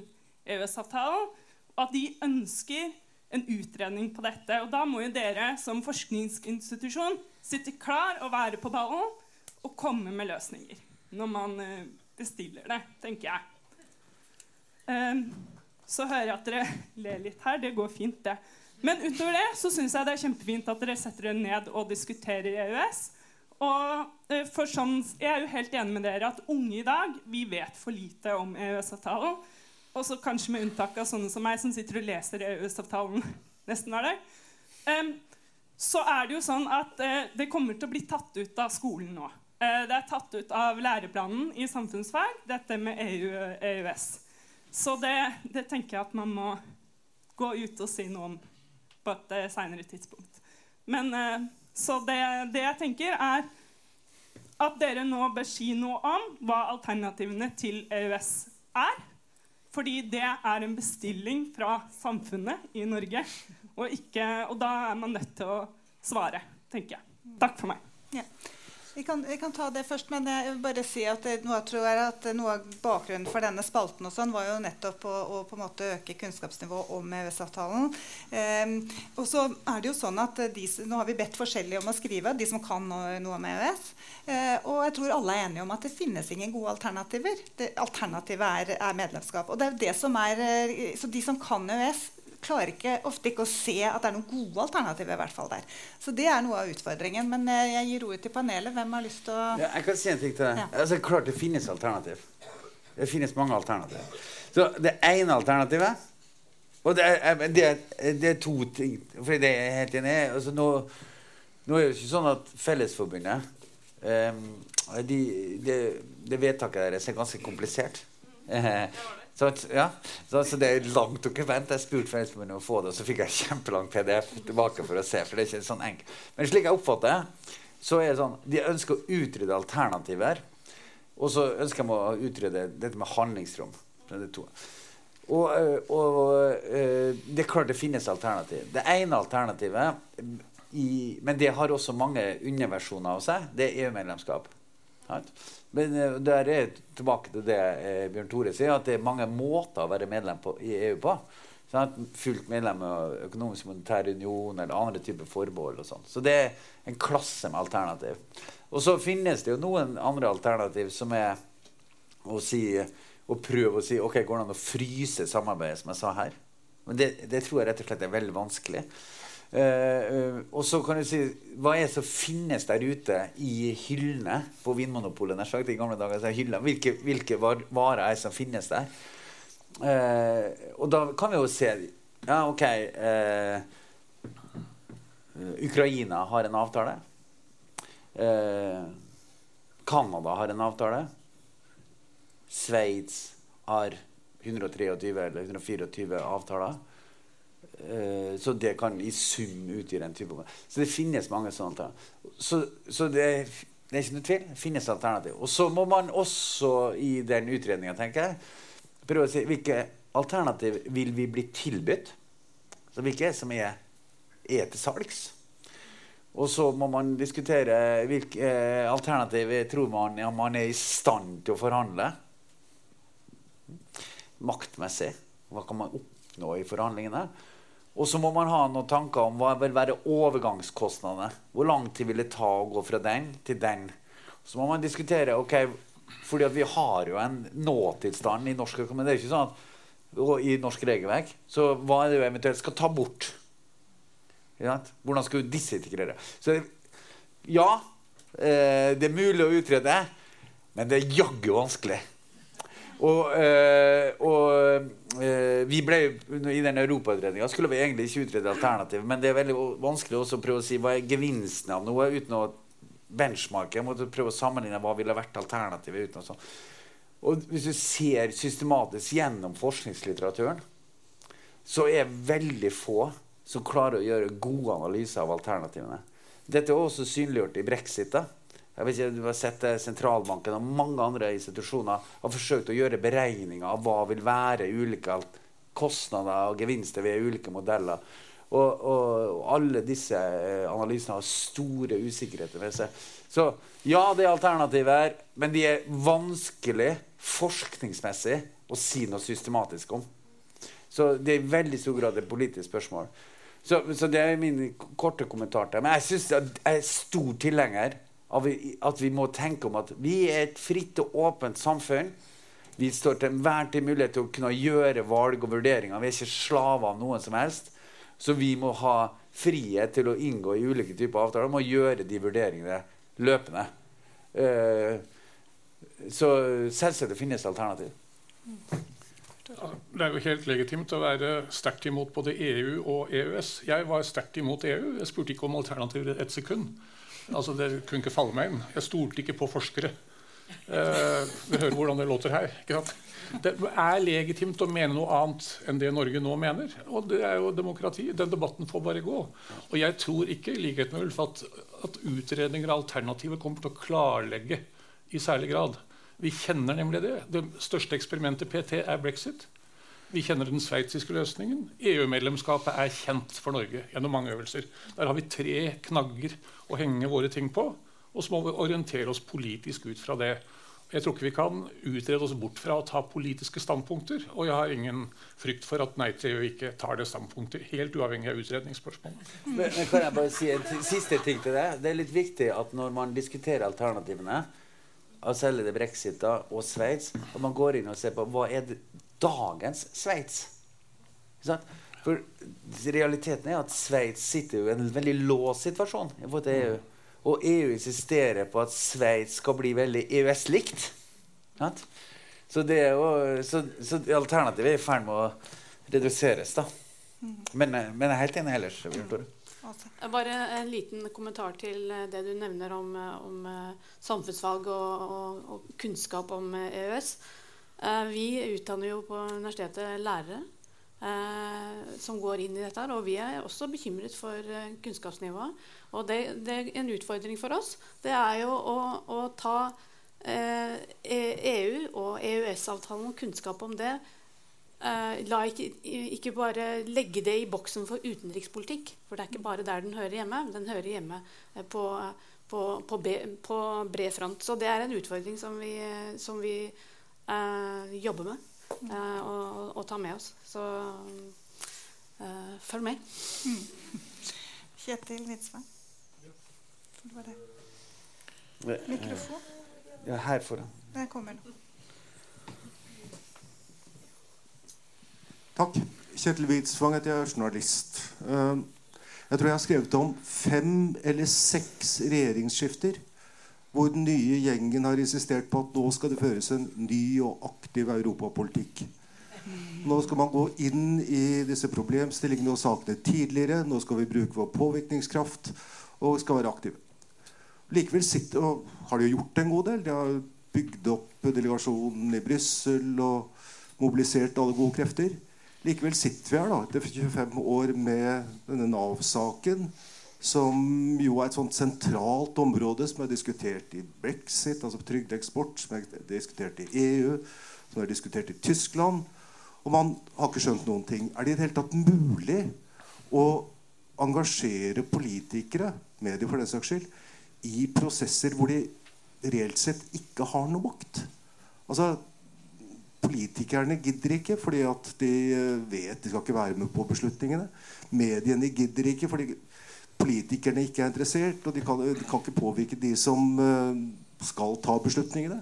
EØS-avtalen, og at de ønsker en utredning på dette. Og da må jo dere som forskningsinstitusjon sitte klar og være på ballen og komme med løsninger når man eh, bestiller det, tenker jeg. Um, så hører jeg at dere ler litt her. Det går fint, det. Men utover det så syns jeg det er kjempefint at dere setter dere ned og diskuterer EØS. Og uh, for sånn, Jeg er jo helt enig med dere at unge i dag vi vet for lite om EØS-avtalen. Og så kanskje med unntak av sånne som meg, som sitter og leser EØS-avtalen nesten hver dag. Um, så er det jo sånn at uh, det kommer til å bli tatt ut av skolen nå. Uh, det er tatt ut av læreplanen i samfunnsfag, dette med EU-EØS. Så det, det, tenker jeg at man må gå ut og si noe om på et uh, seinere tidspunkt. Men uh, Så det, det, jeg tenker, er at dere nå bør si noe om hva alternativene til EØS er. Fordi det er en bestilling fra samfunnet i Norge. Og, ikke, og da er man nødt til å svare, tenker jeg. Takk for meg.
Ja. Vi kan, vi kan, ta det først, men jeg vil bare si at noe, jeg at noe av bakgrunnen for denne spalten og sånn var jo nettopp å, å på en måte øke kunnskapsnivået om EØS-avtalen. Eh, og så er det jo sånn at de, Nå har vi bedt forskjellige om å skrive, de som kan noe, noe om EØS. Eh, og jeg tror alle er enige om at det finnes ingen gode alternativer. Det, alternativet er, er medlemskap. Og det er det som er, eh, så de som kan EØS, klarer ikke, ofte ikke å se at det er noen gode alternativer. i hvert fall der. Så det er noe av utfordringen. Men eh, jeg gir ordet til panelet. Hvem har lyst til å
ja, Jeg kan si en ting til deg. Ja. Altså, klart det finnes alternativ. Det finnes mange alternativer. Så det ene alternativet Og det er, det er, det er to ting. For det er jeg helt enig i. Altså, nå, nå, er det ikke sånn at Fellesforbundet um, de, de, det vedtaket deres er ganske komplisert. Så, ja, så, så, det er langt dokument. Jeg spurte Fellesforbundet om å få det, og så fikk jeg kjempelang PDF tilbake for å se. for det er ikke sånn enkelt. Men slik jeg oppfatter det, så er det sånn de ønsker å utrydde alternativer. Og så ønsker de å utrydde dette med handlingsrom. Det og, og, og, øh, det er klart det finnes alternativ. Det ene alternativet, i, men det har også mange underversjoner av seg, det er EU-medlemskap. Men uh, der er tilbake til det uh, Bjørn Tore sier, at det er mange måter å være medlem på, i EU på. Sant? fullt medlem av økonomisk monetær union eller andre typer forbehold. og sånt. Så det er en klasse med alternativ. Og så finnes det jo noen andre alternativ som er å, si, å prøve å si ok, går det an å fryse samarbeidet, som jeg sa her. Men det, det tror jeg rett og slett er veldig vanskelig. Uh, og så kan du si Hva er det som finnes der ute i hyllene på Vinmonopolet? Sagt, i gamle dager, hyllene. Hvilke, hvilke varer er det som finnes der? Uh, og da kan vi jo se Ja, OK Ukraina har en avtale. Canada har en avtale. Sveits har 123 eller 124 avtaler. Uh, så det kan i sum utgi den type Så det finnes mange sånne. Så, så det, det, er ikke noe tvil. Det finnes alternativ. Og så må man også i den utredninga prøve å si hvilke alternativ vil vi bli tilbudt. Så hvilke som er, er til salgs. Og så må man diskutere hvilke eh, alternativ tror man ja, man er i stand til å forhandle. Maktmessig. Hva kan man oppnå i forhandlingene? Og så må man ha noen tanker om hva vil være overgangskostnadene. Hvor lang tid vil det ta å gå fra den til den? Så må man diskutere ok, fordi vi har jo en nåtilstand i norsk økonomi. Det er ikke sånn at i norsk regelverk. Så hva er det du eventuelt skal ta bort? Hvordan skal du disintegrere? Så ja, eh, det er mulig å utrede, men det er jaggu vanskelig. Og, eh, og eh, vi ble I den europautredninga skulle vi egentlig ikke utrede alternativ, men det er veldig vanskelig også å prøve å si hva er gevinsten av noe uten å benchmarke. Jeg måtte prøve å sammenligne hva ville vært alternativet. uten å sånn. Og hvis du ser systematisk gjennom forskningslitteraturen, så er veldig få som klarer å gjøre gode analyser av alternativene. Dette er også synliggjort i brexit. da. Jeg vet ikke, du har sett Sentralbanken og mange andre institusjoner har forsøkt å gjøre beregninger av hva vil være ulike kostnader og gevinster ved ulike modeller. Og, og, alle disse eh, analysene har store usikkerheter ved seg. Så ja, det er alternativer, men de er vanskelig forskningsmessig å si noe systematisk om. Så det er i veldig stor grad et politisk spørsmål. Så, så det er min korte kommentar til Men jeg, synes jeg er stor tilhenger at vi må tenke om at vi er et fritt og åpent samfunn. Vi står til enhver tid mulighet til å kunne gjøre valg og vurderinger. Vi er ikke slaver av noen som helst. Så vi må ha frihet til å inngå i ulike typer avtaler. Vi må gjøre de vurderingene løpende. Uh, så selvsagt det finnes alternativ.
Det er jo helt legitimt å være sterkt imot både EU og EØS. Jeg var sterkt imot EU. Jeg spurte ikke om alternativer et sekund. Altså, det kunne ikke falle meg inn. Jeg stolte ikke på forskere. Eh, vi hører hvordan det låter her. Det er legitimt å mene noe annet enn det Norge nå mener. Og det er jo demokrati. Den debatten får bare gå. Og jeg tror ikke i likhet med Ulf, at, at utredninger av alternativer kommer til å klarlegge i særlig grad. Vi kjenner nemlig det. Det største eksperimentet PT er brexit. Vi kjenner den sveitsiske løsningen. EU-medlemskapet er kjent for Norge gjennom mange øvelser. Der har vi tre knagger å henge våre ting på, og så må vi orientere oss politisk ut fra det. Jeg tror ikke vi kan utrede oss bort fra å ta politiske standpunkter. Og jeg har ingen frykt for at Nei til EU ikke tar det standpunktet, helt uavhengig av utredningsspørsmål.
Men, men, kan jeg bare si en siste ting til deg? Det er litt viktig at når man diskuterer alternativene, av selve det brexit og Sveits, og man går inn og ser på hva er det dagens Sveits. For realiteten er at Sveits sitter i en veldig låst situasjon i forhold til EU. Og EU insisterer på at Sveits skal bli veldig EØS-likt. Så, så, så, alternativet er i ferd med å reduseres. da. Men, men, jeg er helt enig ellers.
Bare en liten kommentar til det du nevner om, om samfunnsvalg og, og, og, kunnskap om EØS. Eh, vi utdanner jo på universitetet lærere eh, som går inn i dette. Og vi er også bekymret for eh, kunnskapsnivået. Og det, det, en utfordring for oss. Det er jo å, å ta EU e og EØS-avtalen og kunnskap om det La ikke, ikke, bare legge det i boksen for utenrikspolitikk. For det er ikke bare der den hører hjemme. Den hører hjemme på, på, på, på bred front. Så det er en utfordring som vi, som vi uh, jobbe med uh, og, og, ta med oss. Så uh, følg med. Mm.
Kjetil Widsvein. Det var det. Mikrofon?
Ja, her foran.
Den kommer nå.
Takk. Kjetil Widsvang heter jeg, journalist. Jeg tror jeg har skrevet om fem eller seks regjeringsskifter hvor den nye gjengen har insistert på at nå skal det føres en ny og aktiv europapolitikk. Nå skal man gå inn i disse problemstillingene og sakene tidligere. Nå skal vi bruke vår påvirkningskraft og skal være aktive. Likevel sitter, har de gjort en god del. De har bygd opp delegasjonen i Brussel og mobilisert alle gode krefter. Likevel sitter vi her da, etter 25 år med denne Nav-saken som jo er et sånt sentralt område som er diskutert i brexit, altså trygdeeksport, som er diskutert i EU, som er diskutert i Tyskland. Og man har ikke skjønt noen ting. Er det i det hele tatt mulig å engasjere politikere, medier for den saks skyld, i prosesser hvor de reelt sett ikke har noe makt? Altså, Politikerne gidder ikke fordi at de vet de skal ikke være med på beslutningene. Mediene gidder ikke fordi politikerne ikke er interessert, og de kan, de kan ikke påvirke de som uh, skal ta beslutningene,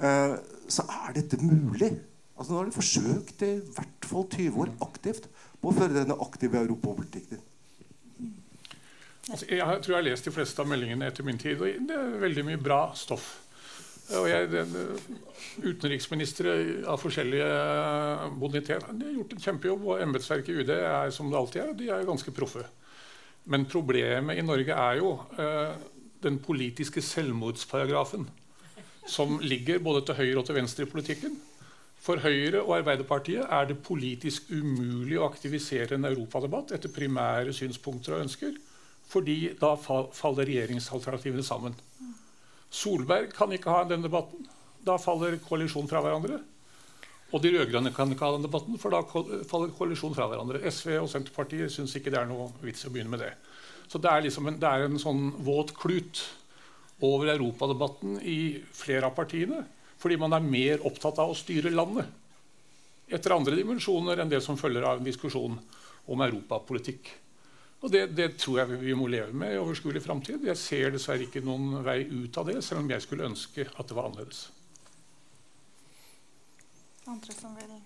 uh, så er dette mulig. Altså, nå har de forsøkt i hvert fall 20 år aktivt på å føre denne aktive europapolitikken.
Altså, jeg tror jeg har lest de fleste av meldingene etter min tid, og det er veldig mye bra stoff. Og jeg, utenriksministre av forskjellige bonitet de har gjort en kjempejobb, og embetsverket i UD er som det alltid er, de er ganske proffe. Men problemet i Norge er jo eh, den politiske selvmordsparagrafen som ligger både til høyre og til venstre i politikken. For Høyre og Arbeiderpartiet er det politisk umulig å aktivisere en europadebatt etter primære synspunkter og ønsker, fordi da faller regjeringsalternativene sammen. Solberg kan ikke ha den debatten. Da faller koalisjonen fra hverandre. Og de rød-grønne kan ikke ha den debatten, for da faller koalisjonen fra hverandre. SV og Senterpartiet syns ikke det er noe vits i å begynne med det. Så det er, liksom en, det er en sånn våt klut over europadebatten i flere av partiene. Fordi man er mer opptatt av å styre landet etter andre dimensjoner enn det som følger av en diskusjon om europapolitikk. Og det, det, tror jeg vi må leve med i overskuelig framtid. Jeg ser dessverre ikke noen vei ut av det, selv om jeg skulle ønske at det var annerledes.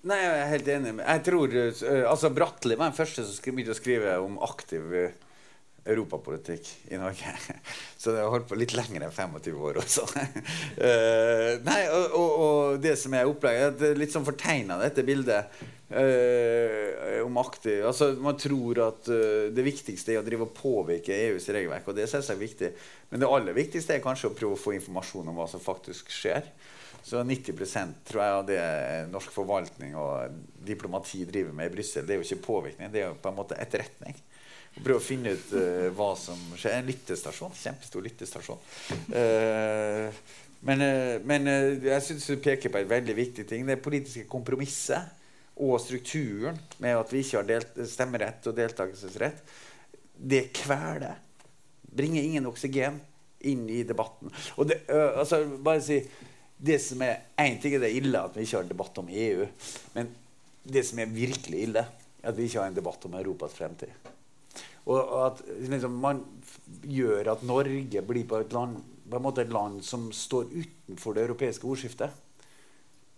Nei, Jeg er helt enig. Jeg tror, uh, altså Bratteli var den første som begynte å skrive om aktiv uh, europapolitikk i Norge. Så det har holdt på litt lenger enn 25 år også. uh, nei, og, og, og, det som er opplegget, er litt sånn fortegna dette bildet uh, om aktiv altså Man tror at uh, det viktigste er å drive og påvirke EUs regelverk, og det er selvsagt viktig. Men det aller viktigste er kanskje å prøve å få informasjon om hva som faktisk skjer. Så 90% tror jeg av det norsk forvaltning og diplomati driver med i Brussel, det er jo ikke påvirkning, det er jo på en måte etterretning og prøve å finne ut uh, hva som skjer. En lyttestasjon. Kjempestor lyttestasjon. Uh, men, uh, men jeg syns du peker på et veldig viktig ting. Det politiske kompromisset og strukturen med at vi ikke har delt, stemmerett og deltakelsesrett, det kveler. Bringer ingen oksygen inn i debatten. Og det, altså, bare si det som er Én ting er det ille at vi ikke har debatt om EU. Men det som er virkelig ille, er at vi ikke har en debatt om Europas fremtid. Og at liksom, man gjør at Norge blir på land, på en måte et land som står utenfor det europeiske ordskiftet.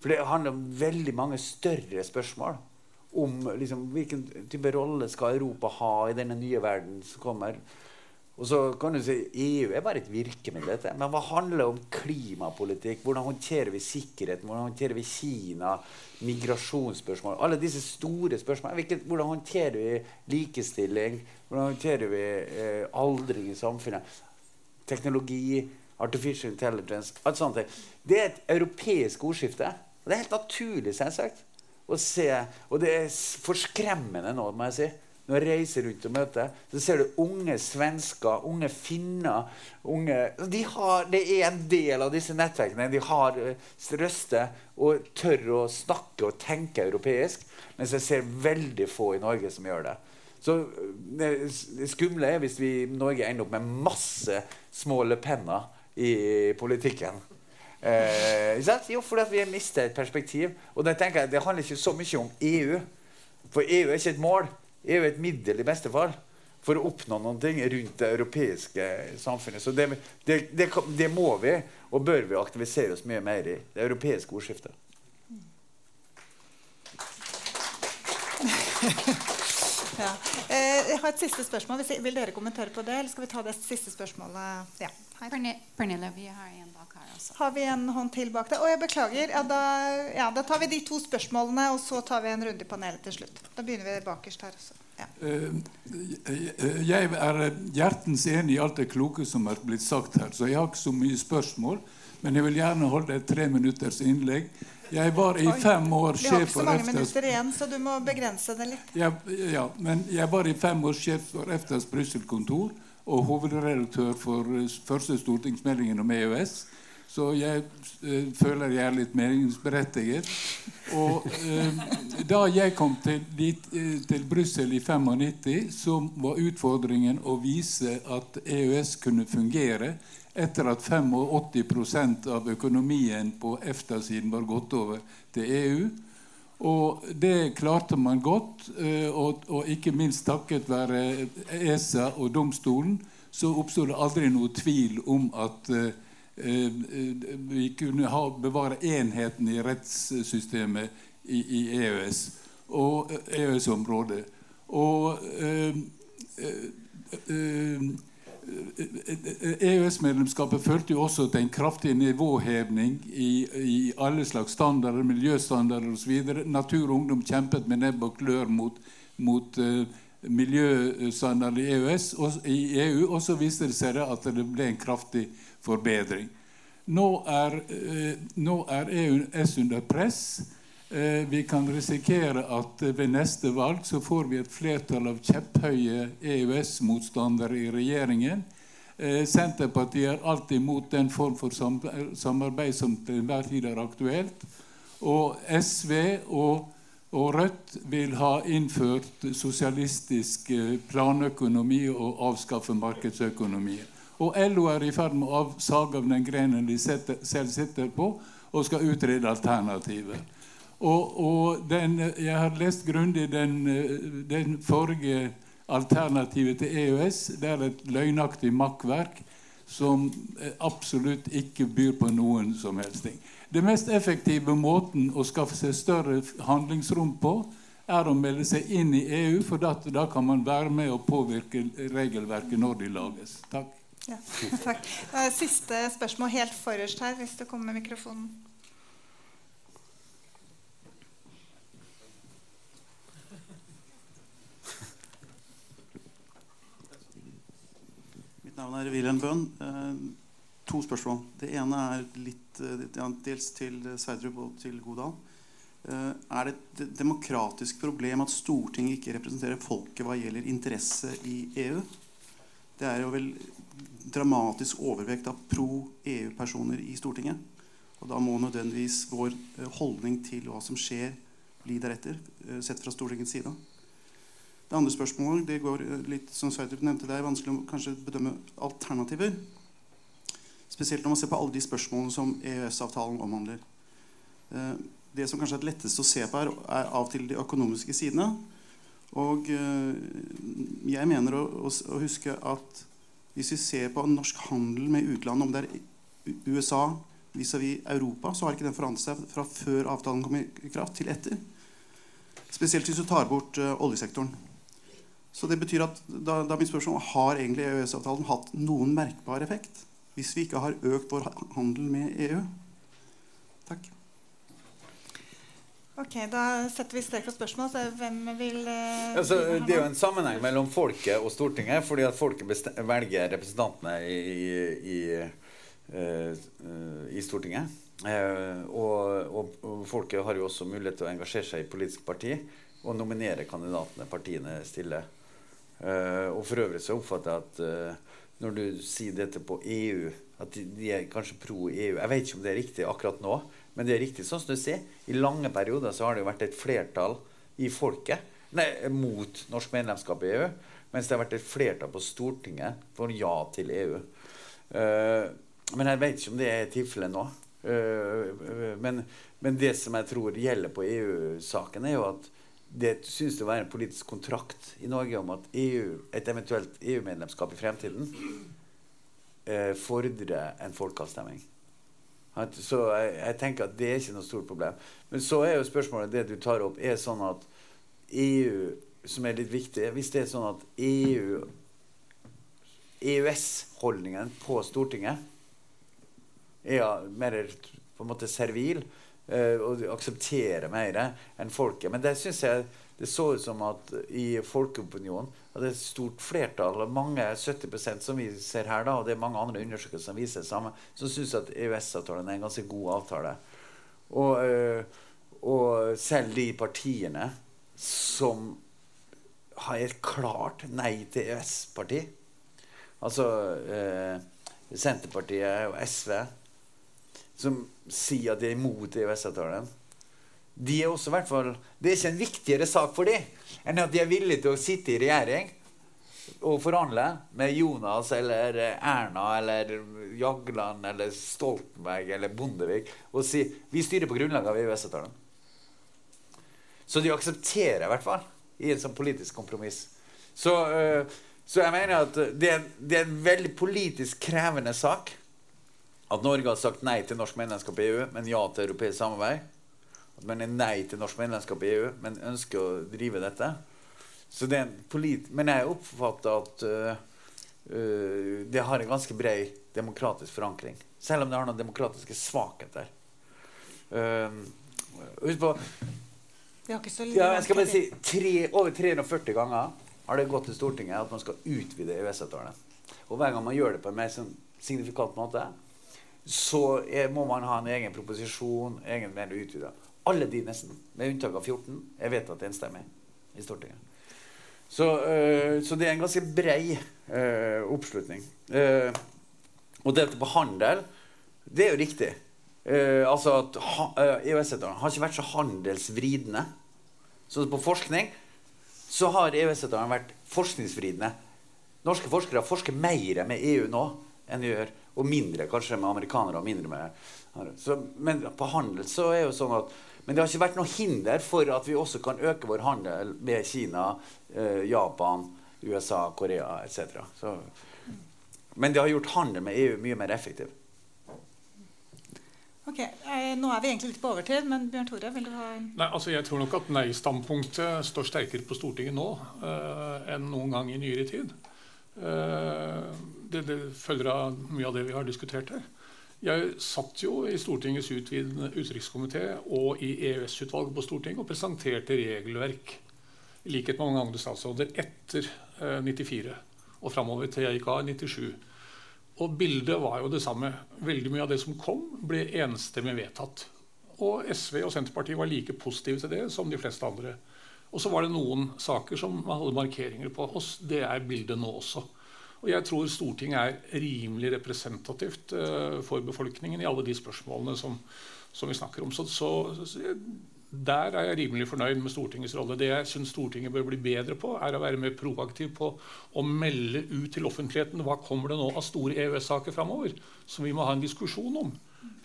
For det handler om veldig mange større spørsmål. Om liksom, hvilken type rolle skal Europa ha i denne nye verden som kommer. Og så kan du si EU er bare et virkemiddel. Dette. Men hva handler om klimapolitikk? Hvordan håndterer vi sikkerheten? Hvordan håndterer vi Kina? Migrasjonsspørsmål? Alle disse store spørsmålene. Hvordan håndterer vi likestilling? Hvordan håndterer vi eh, aldring i samfunnet? Teknologi, artificial intelligence alt sånt. Det er et europeisk ordskifte. Og det er helt naturlig, selvsagt, å se. Og det er forskremmende nå, må jeg si når jeg reiser rundt og møter, så ser du unge svensker, unge finner unge, de har, Det er en del av disse nettverkene. De har uh, røster og tør å snakke og tenke europeisk. Mens jeg ser veldig få i Norge som gjør det. Så det, det skumle er hvis vi i Norge ender opp med masse små Le i politikken. Eh, jo, fordi vi har mistet et perspektiv. Og det, tenker jeg, det handler ikke så mye om EU. For EU er ikke et mål er jo et middel i beste fall for å oppnå noen ting rundt det europeiske samfunnet. Så det, det, det, det, må vi og bør vi aktivisere oss mye mer i. Det europeiske ordskiftet.
ja. Eh, jeg har et siste spørsmål. Vil dere kommentere på det? Eller skal vi ta det siste spørsmålet? Ja.
Pernille, vi har en bak her også.
Har vi en hånd til bak deg, Å, jeg beklager. Ja da, ja, da, tar vi de to spørsmålene, og så tar vi en runde i panelet til slutt. Da begynner vi bakerst her også. Ja.
Eh, jeg er hjertens enig i alt det kloke som er blitt sagt her, så jeg har ikke så mye spørsmål. Men jeg vil gjerne holde et tre minutters innlegg. Jeg var i fem år sjef for
Vi har ikke så mange minutter igjen, så du må begrense det litt.
Ja, ja, men jeg var i fem år sjef for EFTAs Brussel-kontor og hovedredaktør for eh, første stortingsmeldingen om EØS. Så jeg eh, føler jeg er litt meningsberettiget. Og eh, da jeg kom til, dit, øh, til Brussel i 95, så var utfordringen å vise at EØS kunne fungere etter at 85% av økonomien på EFTA-siden var gått over til EU. Og det klarte man godt. Eh, og, og ikke minst takket være ESA og domstolen så oppstod det aldri noe tvil om at eh, eh, vi kunne ha, bevare enheten i rettssystemet i, i EØS. og EØS-området. Og eh, eh, EØS-medlemskapet førte jo også til en kraftig nivåhevning i, i alle slags standarder, miljøstandarder osv. Natur og Ungdom kjempet med nebb og klør mot, mot uh, miljøstandarder i, EØS, og, i EU, og så viste det seg at det ble en kraftig forbedring. Nå er, uh, nå er EØS under press. Uh, vi kan risikere at ved neste valg så får vi et flertall av kjepphøye EØS-motstandere i regjeringen. Eh, Senterpartiet er alltid mot den form for samarbeid som til enhver tid er aktuelt. Og SV og, og, Rødt vil ha innført sosialistisk eh, planøkonomi og avskaffe markedsøkonomi. Og LO er i ferd med å sage av den grenen de setter, selv sitter på, og skal utrede alternativer. Og, og den, jeg har lest grundig den, eh, den forrige Alternativet til EØS det er et løgnaktig makkverk som eh, absolutt ikke byr på noen som helst ting. Det mest effektive måten å skaffe seg større handlingsrom på, er å melde seg inn i EU, for da, da kan man være med og påvirke regelverket når de lages. Takk.
Ja, takk. Siste spørsmål helt forrest her, hvis du kommer med mikrofonen.
Mitt navn er Wilhelm Bøhn. Eh, to spørsmål. Det ene er litt, eh, dels til Sverdrup og til Godal. Eh, er det et demokratisk problem at Stortinget ikke representerer folket hva gjelder interesse i EU? Det er jo vel dramatisk overvekt av pro-EU-personer i Stortinget. Og da må nødvendigvis vår holdning til hva som skjer, bli deretter, sett fra Stortingets side. Det andre spørsmålet det går eh, litt som Sverdrup nevnte, det er vanskelig å kanskje bedømme alternativer. Spesielt når man ser på alle de spørsmålene som EØS-avtalen omhandler. Eh, det som kanskje er lettest å se på, er, er av og til de økonomiske sidene. Og eh, jeg mener å, å, huske at hvis vi ser på norsk handel med utlandet, om det er USA vis-à-vis -vis Europa, så har ikke den forandret seg fra før avtalen kom i kraft, til etter. Spesielt hvis du tar bort oljesektoren. Så det betyr at da, da mitt spørsmål Har egentlig EØS-avtalen hatt noen merkbar effekt hvis vi ikke har økt vår handel med EU? Takk.
Ok, Da setter vi strek for spørsmål. Så hvem vil eh,
altså, Det er jo en sammenheng mellom folket og Stortinget. fordi at folket velger representantene i, i, uh, i Stortinget. Eh, og, og, og, folket har jo også mulighet til å engasjere seg i politiske parti og nominere kandidatene partiene stiller. Uh, og for øvrig så oppfatter jeg at uh, når du sier dette på EU, at de, er kanskje pro EU Jeg vet ikke om det er riktig akkurat nå, men det er riktig sånn som du sier. I lange perioder så har det jo vært et flertall i folket nei, mot norsk medlemskap i EU, mens det har vært et flertall på Stortinget for ja til EU. Uh, eh, men jeg vet ikke om det er tilfellet nå. Men, men, det som jeg tror gjelder på EU-saken, er jo at det synes det å være en politisk kontrakt i Norge om at EU, et eventuelt EU-medlemskap i fremtiden eh, fordrer en folkeavstemning. Så jeg, jeg, tenker at det er ikke noe stort problem. Men så er jo spørsmålet det du tar opp, er sånn at EU, som er litt viktig Hvis det er sånn at EU EØS-holdningen på Stortinget er mer på en måte servil, og akseptere mer enn folket. Men det syns jeg det så ut som at i folkeopinionen at det er et stort flertall, mange 70% som vi ser her, da, og det er mange andre undersøkelser som viser det samme, som syns at EØS-avtalen er en ganske god avtale. Og, uh, og selv de partiene som har et klart nei til EØS-parti, altså uh, Senterpartiet og SV som sier at de er imot EØS-avtalen. De er også hvert fall, Det er ikke en viktigere sak for dem enn at de er villige til å sitte i regjering og forhandle med Jonas eller Erna eller Jagland eller Stoltenberg eller Bondevik og si vi styrer på grunnlag av EØS-avtalen. Så de aksepterer i hvert fall i en sånn politisk kompromiss. Så, uh, så jeg mener at det, det er en veldig politisk krevende sak at Norge har sagt nei til norsk medlemskap i EU, men ja til europeisk samarbeid. At man er nei til norsk medlemskap i EU, men ønsker å drive dette. Så det er en polit men jeg oppfatter at uh, uh, det har en ganske bred demokratisk forankring. Selv om det har noen demokratiske svakheter. Uh, husk på ja, jeg skal bare si tre, Over 340 ganger har det gått til Stortinget at man skal utvide EØS-avtalen. Og hver gang man gjør det på en mer sånn signifikant måte, så er, må man ha en egen proposisjon. egen mer utvida. Alle de nesten, med unntak av 14, er vedtatt enstemmig i Stortinget. Så, øh, så, det er en ganske brei øh, oppslutning. Uh, og dette på handel, det er jo riktig. Uh, altså at EØS-avtalen har ikke vært så handelsvridende. Så på forskning så har EØS-avtalen vært forskningsvridende. Norske forskere forsker mer med EU nå enn vi gjør, og mindre kanskje med amerikanere. og mindre med så, Men på handel så er jo sånn at men det har ikke vært noe hinder for at vi også kan øke vår handel med Kina, eh, Japan, USA, Korea etc. Men det har gjort handel med EU mye mer effektiv.
Ok, eh, Nå er vi egentlig litt på overtid, men Bjørn Tore, vil du ha en
Nei, altså Jeg tror nok at nei-standpunktet står sterkere på Stortinget nå eh, enn noen gang i nyere tid. Uh, det, det, følger av mye av det vi har diskutert her. Jeg satt jo i Stortingets utvidende utenrikskomité og i EØS-utvalget på Stortinget og presenterte regelverk i likhet med mange andre statsråder etter eh, 94 og framover til jeg gikk av i 97. Og bildet var jo det samme. Veldig mye av det som kom, ble enstemmig vedtatt. Og SV og Senterpartiet var like positive til det som de fleste andre. Og så var det noen saker som man hadde markeringer på. Og det er bildet nå også. Og jeg tror Stortinget er rimelig representativt uh, for befolkningen i alle de spørsmålene som, som vi snakker om. Så, så, der er jeg rimelig fornøyd med Stortingets rolle. Det jeg syns Stortinget bør bli bedre på, er å være mer proaktiv på å melde ut til offentligheten hva kommer det nå av store EØS-saker framover som vi må ha en diskusjon om.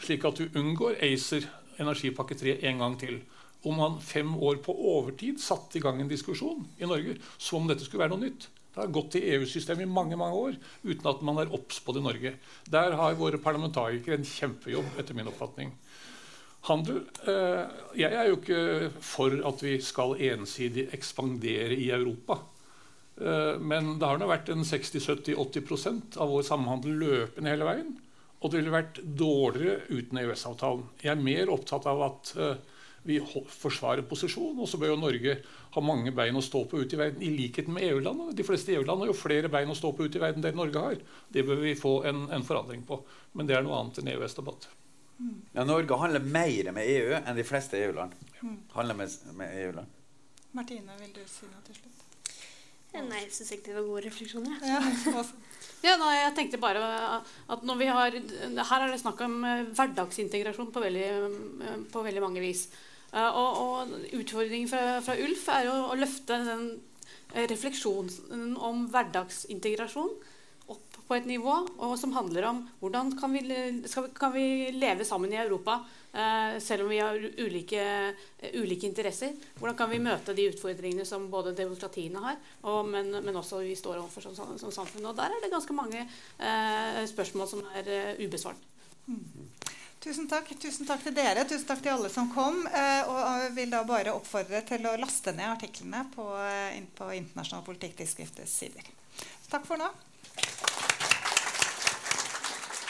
Slik at du unngår ACER, energipakke 3, en gang til. Om man fem år på overtid satte i gang en diskusjon i Norge som om dette skulle være noe nytt. Det har gått i EU-systemet i mange mange år uten at man er obs på det i Norge. Der har våre parlamentarikere en kjempejobb, etter min oppfatning. Handel eh, Jeg er jo ikke for at vi skal ensidig ekspandere i Europa. Eh, men det har nå vært en 60-70-80% av vår samhandel løpende hele veien. Og det ville vært dårligere uten EØS-avtalen. Jeg er mer opptatt av at eh, vi forsvarer posisjon. Og så bør jo Norge ha mange bein å stå på ute i verden, i likhet med EU-landene. De fleste EU-land har jo flere bein å stå på ute i verden enn Norge har. Det bør vi få en, en forandring på. Men det er noe annet enn EØS-debatt.
Mm. Ja, Norge handler mer med EU enn de fleste EU-land. Mm. Handler med, med EU-land.
Martine, vil du si noe til slutt?
Nei, jeg syns egentlig det var gode refleksjoner.
Ja, ja nei, jeg tenkte bare at når vi har Her er det snakk om eh, hverdagsintegrasjon på veldig, eh, på veldig mange vis. Uh, og, og, utfordringen fra, fra, Ulf er å, å løfte den uh, refleksjonen om hverdagsintegrasjon opp på et nivå og som handler om hvordan kan vi, skal, kan vi leve sammen i Europa eh, selv om vi har ulike, ulike, interesser. Hvordan kan vi møte de utfordringene som både demokratiene har, og, men, men, også vi står overfor som, som, som, samfunn. Og der er det ganske mange spørsmål som er ubesvart. Mm.
Tusen takk. Tusen takk til dere. Tusen takk til alle som kom. Eh, og vil da bare oppfordre til å laste ned artiklene på, eh, på Internasjonal politikktidsskrifts sider. Takk for nå.